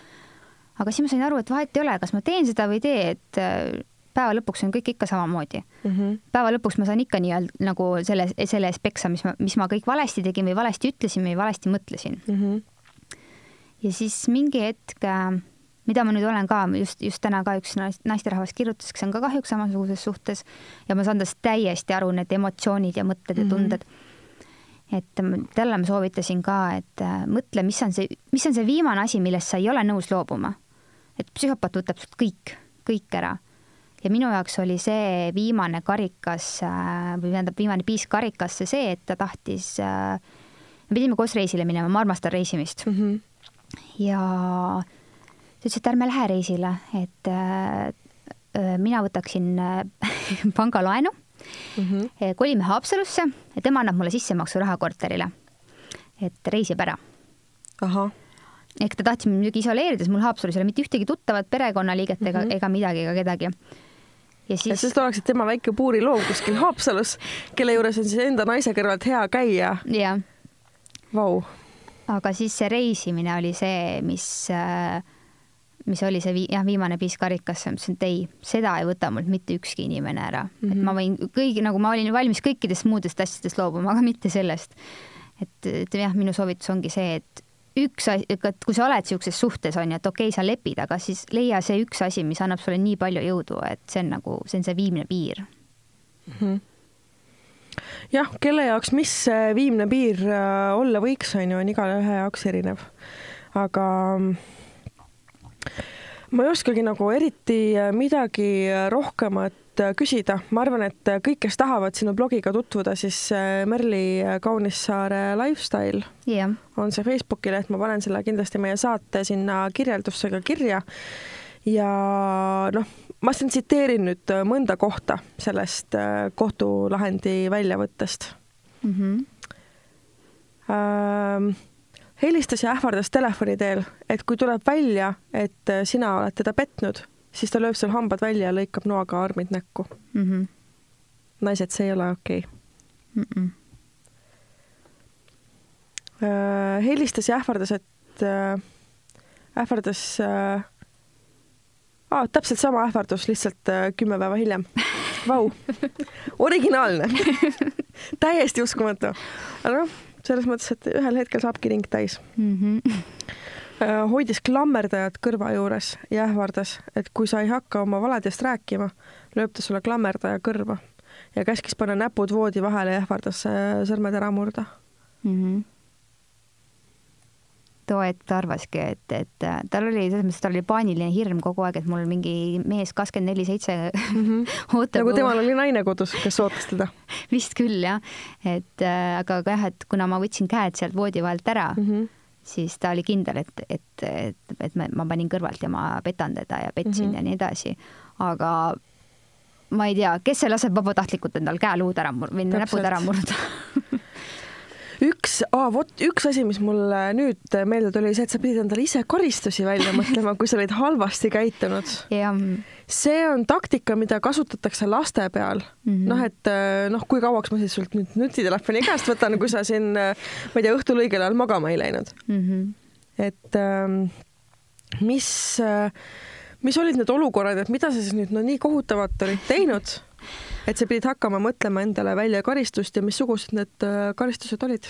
Aga siis ma sain aru, et vahet ei ole, kas ma teen seda või ei tee, et äh, päeva lõpuks on kõik ikka samamoodi mm. -hmm. päeva lõpuks ma saan ikka nii-öelda nagu selle, selle eest peksa, mis ma, mis ma kõik valesti tegin või valesti ütlesin või valesti mõtlesin mm. -hmm. ja siis mingi hetk äh, mida ma nüüd olen ka just, just täna ka üks naisterahvas kirjutas, kes on ka kahjuks samasuguses suhtes ja ma saan tast täiesti aru, need emotsioonid ja mõtted ja mhm. tunded mm. -hmm. et talle ma soovitasin ka, et äh, mõtle, mis on see, mis on see viimane asi, millest sa ei ole nõus loobuma. Et psühhopaat võtab sult kõik, kõik ära. ja minu jaoks oli see viimane karikas äh, või tähendab, viimane piisk karikasse see, et ta tahtis, äh, me pidime koos reisile minema, ma armastan reisimist mm. -hmm. ja ta ütles, et ärme lähe reisile, et äh, mina võtaksin *laughs* pangalaenu mm, -hmm. kolime Haapsalusse ja tema annab mulle sissemaksuraha korterile. et reisib ära. ahah ehk ta tahtis mind muidugi isoleerida, sest mul Haapsalus ei ole mitte ühtegi tuttavat perekonnaliiget ega mm, -hmm. ega midagi ega kedagi. ja siis. sest oleksid tema väike puuriloom kuskil Haapsalus, kelle juures on siis enda naise kõrvalt hea käia. jah. Vau. aga siis see reisimine oli see, mis äh, mis oli see vi jah, viimane piisk karikasse, ma ütlesin, et ei, seda ei võta mult mitte ükski inimene ära mm, -hmm. et ma mhm. võin kõigi, nagu ma olin valmis kõikidest muudest asjadest loobuma, aga mitte sellest. et, et jah, minu soovitus ongi see, et üks asi, et kui sa oled niisuguses suhtes, on ju, et okei okay,, sa lepid, aga siis leia see üks asi, mis annab sulle nii palju jõudu, et see on nagu, see on see viimne piir mm. -hmm jah, kelle jaoks, mis viimne piir äh, olla võiks, on ju, on igaühe jaoks erinev. aga ma ei oskagi nagu eriti äh, midagi äh, rohkemat äh, küsida, ma arvan, et kõik, kes tahavad sinu blogiga tutvuda, siis Merli Kaunissaare lifestyle yeah. on see Facebooki leht, ma panen selle kindlasti meie saate sinna kirjeldusse ka kirja. ja noh, ma siin tsiteerin nüüd mõnda kohta sellest kohtulahendi väljavõttest mm. -hmm. Ähm, helistas ja ähvardas telefoni teel, et kui tuleb välja, et äh, sina oled teda petnud, siis ta lööb sul hambad välja ja lõikab noaga armid näkku mm. -hmm. naised, see ei ole okei okay. mm. -mm. Äh, helistas ja ähvardas, et äh, ähvardas äh, ah, täpselt sama ähvardus, lihtsalt äh, kümme päeva hiljem. Vau, *laughs* originaalne *laughs* täiesti uskumatu. aga noh selles mõttes, et ühel hetkel saabki ring täis mm. -hmm. Hoidis klammerdajat kõrva juures ja ähvardas, et kui sa ei hakka oma valedest rääkima, lööb ta sulle klammerdaja kõrva ja käskis panna näpud voodi vahele ja ähvardas äh, sõrmed ära murda mm. -hmm too hetk ta arvaski, et, et äh, tal oli selles mõttes, tal oli paaniline hirm kogu aeg, et mul mingi mees kakskümmend neli seitse mhm. *laughs* ootab. nagu temal oli naine kodus, kes ootas teda *laughs* vist küll jah, et äh, aga, aga jah, et kuna ma võtsin käed sealt voodi vahelt ära mm, -hmm. Siis ta oli kindel, et, et, et, et ma, ma panin kõrvalt ja ma petan teda ja petsin mm -hmm. ja nii edasi, aga ma ei tea, kes see laseb vabatahtlikult endal käeluud ära mur- või näpud ära murda *laughs* üks ah,, vot üks asi, mis mulle nüüd meelde tuli, see, et sa pidid endale ise karistusi välja *laughs* mõtlema, kui sa olid halvasti käitunud. see on taktika, mida kasutatakse laste peal mm -hmm.. noh, et eh, noh, kui kauaks ma siis sult nüüd nutitelefoni käest võtan, kui sa siin, ma ei tea, õhtul õigel ajal magama ei läinud mm. -hmm. et ehm, mis, mis olid need olukorrad, et mida sa siis nüüd no nii kohutavat olid teinud et sa pidid hakkama mõtlema endale välja karistust ja missugused need äh, karistused olid?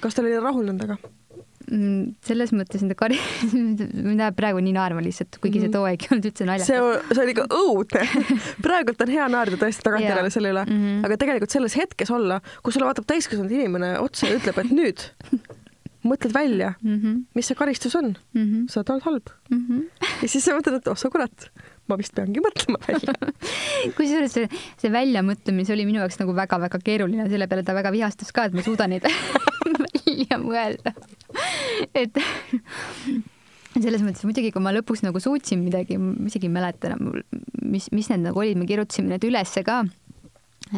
kas ta oli rahul nendega? Mm, selles mõttes nende kari-, *laughs* mind ajab praegu nii naerma lihtsalt, kuigi see mhm. too aeg ei olnud üldse naljakas. see, see oli ikka õudne *laughs* praegult on hea naerda tõesti tagantjärele selle üle mm, -hmm. aga tegelikult selles hetkes olla, kus sulle vaatab täiskasvanud inimene otsa ja ütleb, et nüüd *laughs* mõtled välja mm, -hmm. mis see karistus on mm, -hmm. sa oled halb mm. -hmm. ja siis sa mõtled, et oh sa kurat, ma vist peangi mõtlema välja *laughs* kusjuures see, see väljamõtlemine, see oli minu jaoks nagu väga-väga keeruline, selle peale ta väga vihastas ka, et ma suudan neid *laughs* välja mõelda. et selles mõttes muidugi, kui ma lõpuks nagu suutsin midagi, ma isegi ei mäleta enam, mis, mis need nagu olid, me kirjutasime need ülesse ka.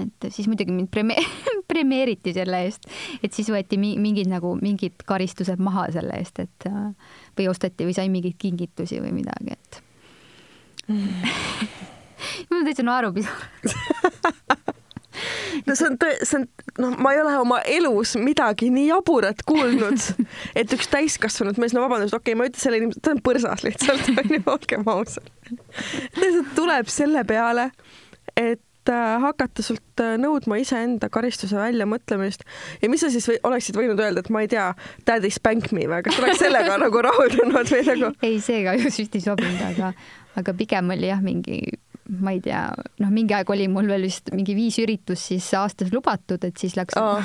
et siis muidugi mind preme-, *laughs* premeeriti selle eest, et siis võeti mi mingid nagu mingid karistused maha selle eest, et või osteti või sai mingeid kingitusi või midagi, et *laughs* mul täitsa naerupidav *laughs* no see on tõe-, see on, noh, ma ei ole oma elus midagi nii jaburat kuulnud, *laughs* et üks täiskasvanud mees, no vabandust, okei okay,, ma ütlen selle inimese, ta on põrsas lihtsalt, onju, olgem ausad. lihtsalt tuleb selle peale, et äh, hakata sult äh, nõudma iseenda karistuse väljamõtlemist ja mis sa siis või, oleksid võinud öelda, et ma ei tea, daddy spank me või kas oleks sellega nagu rahuldunud või nagu? ei, see kahjuks vist ei sobinud, aga, aga pigem oli jah, mingi ma ei tea, noh, mingi aeg oli mul veel vist mingi viis üritust siis aastas lubatud, et siis läks oh.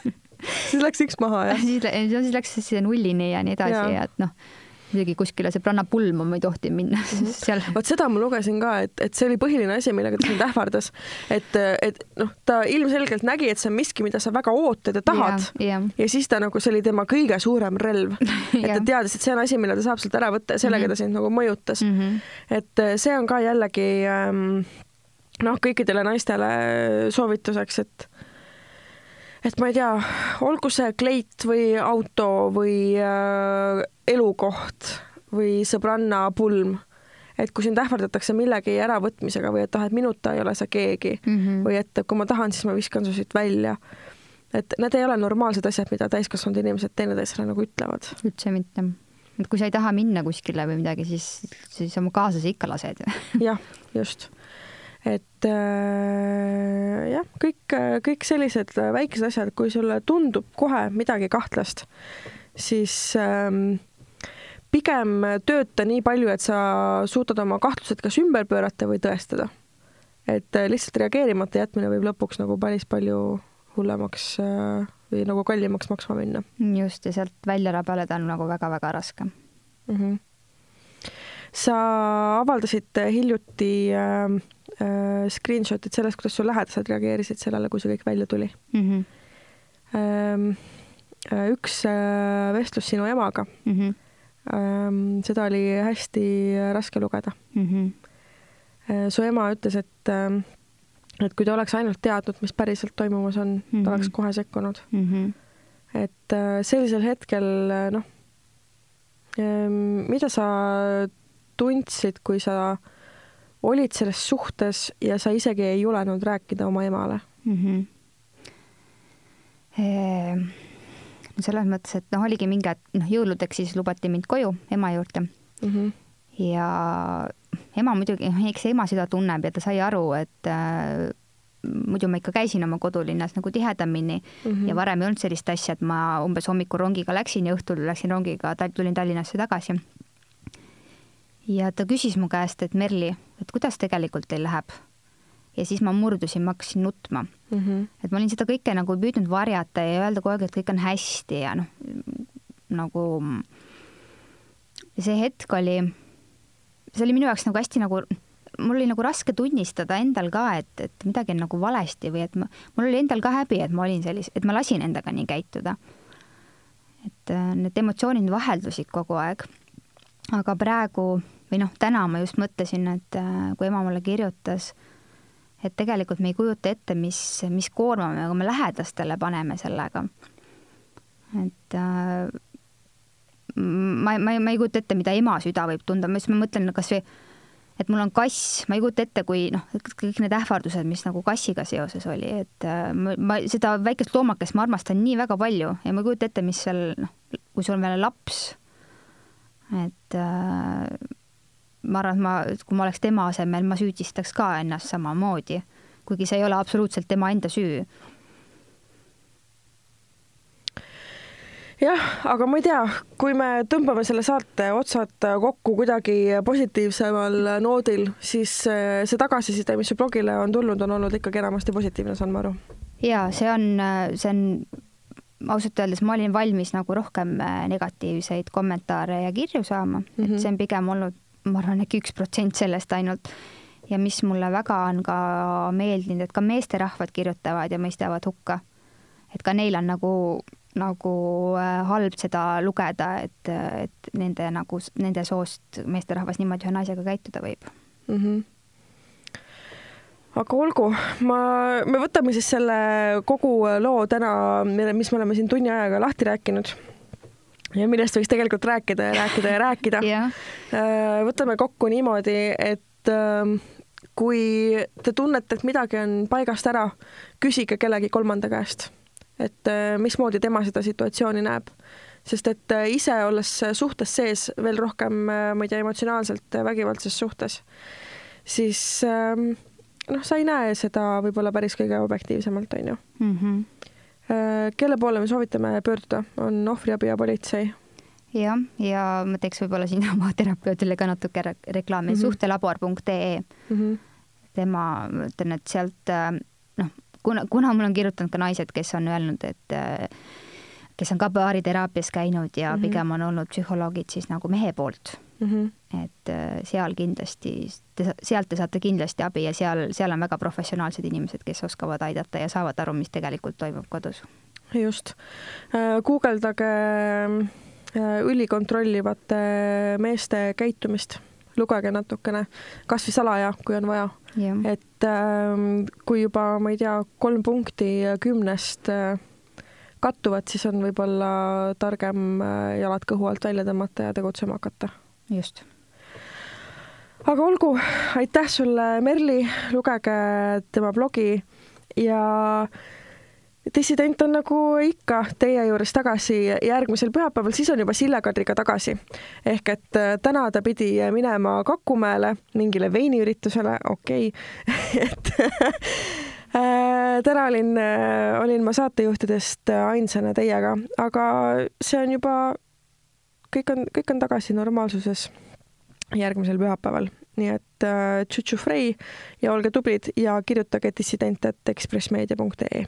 *laughs* siis läks üks maha, jah? siis, siis läks siis nullini ja nii edasi ja, ja et noh muidugi kuskile sõbranna pulma ma ei tohtinud minna mhm. *laughs* seal. vot seda ma lugesin ka, et, et see oli põhiline asi, millega ta sind ähvardas, et, et noh, ta ilmselgelt nägi, et see on miski, mida sa väga ootad ja tahad ja, ja. ja siis ta nagu, see oli tema kõige suurem relv *laughs* et ta teadis, et see on asi, mille ta saab sult ära võtta ja sellega mm -hmm. ta sind nagu mõjutas mm. -hmm. et äh, see on ka jällegi ähm, noh, kõikidele naistele soovituseks, et et ma ei tea, olgu see kleit või auto või äh, elukoht või sõbranna pulm, et kui sind ähvardatakse millegi äravõtmisega või et ah, et minuta ei ole sa keegi mm -hmm. või et kui ma tahan, siis ma viskan su siit välja. et need ei ole normaalsed asjad, mida täiskasvanud inimesed teineteisele nagu ütlevad. üldse mitte. et kui sa ei taha minna kuskile või midagi, siis, siis oma kaaslasi ikka lased jah, just et äh, jah, kõik, kõik sellised väikesed asjad, kui sulle tundub kohe midagi kahtlast, siis ähm, pigem tööta nii palju, et sa suudad oma kahtlused kas ümber pöörata või tõestada. et äh, lihtsalt reageerimata jätmine võib lõpuks nagu päris palju hullemaks äh, või nagu kallimaks maksma minna. just, ja sealt välja rabeleda on nagu väga-väga raske mm. -hmm. Sa avaldasid hiljuti äh, äh, screenshot'id sellest, kuidas su lähedased reageerisid sellele, kui see kõik välja tuli mm. -hmm. ähm, üks äh, vestlus sinu emaga mm. -hmm. ähm, seda oli hästi raske lugeda mm. -hmm. su ema ütles, et äh, et kui ta oleks ainult teadnud, mis päriselt toimumas on mm, -hmm. ta oleks mhm. kohe sekkunud mm. -hmm. et äh, sellisel hetkel noh, mida sa tundsid, kui sa olid selles suhtes ja sa isegi ei julenud rääkida oma emale mm? -hmm. Eee, no selles mõttes, et noh, oligi mingi hetk, noh, jõuludeks siis lubati mind koju ema juurde mm. -hmm. ja ema muidugi, noh, eks ema seda tunneb ja ta sai aru, et äh, muidu ma ikka käisin oma kodulinnas nagu tihedamini mm -hmm. ja varem ei olnud sellist asja, et ma umbes hommikul rongiga läksin ja õhtul läksin rongiga, tulin Tallinnasse tagasi ja ta küsis mu käest, et Merli, et kuidas tegelikult teil läheb? ja siis ma murdusin, ma hakkasin nutma mm. -hmm. et ma olin seda kõike nagu püüdnud varjata ja öelda kogu aeg, et kõik on hästi ja noh, nagu see hetk oli, see oli minu jaoks nagu hästi nagu, mul oli nagu raske tunnistada endal ka, et, et midagi on nagu valesti või et ma, mul oli endal ka häbi, et ma olin sellis-, et ma lasin endaga nii käituda. et äh, need emotsioonid vaheldusid kogu aeg aga praegu või noh, täna ma just mõtlesin, et äh, kui ema mulle kirjutas, et tegelikult me ei kujuta ette, mis, mis koorma me oma lähedastele paneme sellega. et äh, ma, ma, ma ei kujuta ette, mida ema süda võib tunda, ma just, ma mõtlen kasvõi, et mul on kass, ma ei kujuta ette, kui noh, kõik need ähvardused, mis nagu kassiga seoses oli, et äh, ma, ma seda väikest loomakest ma armastan nii väga palju ja ma ei kujuta ette, mis seal noh, kui sul on veel laps et äh, ma arvan, et ma, kui ma oleks tema asemel, ma süüdistaks ka ennast samamoodi, kuigi see ei ole absoluutselt tema enda süü. jah, aga ma ei tea, kui me tõmbame selle saate otsad kokku kuidagi positiivsemal noodil, siis äh, see tagasiside, mis su blogile on tulnud, on olnud ikkagi enamasti positiivne, saan ma aru? ja see on, see on ausalt öeldes ma olin valmis nagu rohkem äh, negatiivseid kommentaare ja kirju saama mm, -hmm. et mhm. see on pigem olnud, ma arvan, äkki üks protsent sellest ainult. ja mis mulle väga on ka meeldinud, et ka meesterahvad kirjutavad ja mõistavad hukka. et ka neil on nagu, nagu äh, halb seda lugeda, et, et nende nagu, nende soost meesterahvas niimoodi ühe naisega käituda võib mm. -hmm aga olgu, ma, me võtame siis selle kogu loo täna, mis me oleme siin tunni ajaga lahti rääkinud ja millest võiks tegelikult rääkida ja rääkida ja rääkida *laughs* jah, Äh, võtame kokku niimoodi, et ähm, kui te tunnete, et midagi on paigast ära, küsige kellegi kolmanda käest, et äh, mismoodi tema seda situatsiooni näeb. sest et äh, ise olles suhtes sees veel rohkem, ma ei tea, emotsionaalselt vägivaldses suhtes, siis ähm, noh, sa ei näe seda võib-olla päris kõige objektiivsemalt, on ju. Mhm. Kelle poole me soovitame pöörduda, on ohvriabi ja politsei jah, ja ma teeks võib-olla siin *laughs* oma terapeudile ka natuke re reklaami mm. -hmm. suhtelabor.ee mm. -hmm. tema, ma ütlen, et sealt äh, noh, kuna, kuna mul on kirjutanud ka naised, kes on öelnud, et äh, kes on ka baariteraapias käinud ja mm. -hmm. pigem on olnud psühholoogid siis nagu mehe poolt, Mm -hmm. Et äh, seal kindlasti, sealt te saate kindlasti abi ja seal, seal on väga professionaalsed inimesed, kes oskavad aidata ja saavad aru, mis tegelikult toimub kodus. just, guugeldage äh, õli kontrollivate meeste käitumist, lugege natukene, kasvõi salaja, kui on vaja, et ähm, kui juba, ma ei tea, kolm punkti kümnest äh, kattuvad, siis on võib-olla targem äh, jalad kõhu alt välja tõmmata ja tegutsema hakata. Just. Aga olgu, aitäh sulle, Merli, lugege tema blogi. Ja dissident on nagu ikka teie juures tagasi. Järgmisel pühapäeval, siis on juba Sille-Kadriga tagasi. ehk et äh, täna ta pidi minema Kakumäele mingile veiniüritusele, okei. Okay. *laughs* et äh, täna olin, olin ma saatejuhtidest ainsana teiega, aga see on juba, kõik on, kõik on tagasi normaalsuses järgmisel pühapäeval, nii et äh, tšutšu frei ja olge tublid ja kirjutage dissident.ekspressmeedia.ee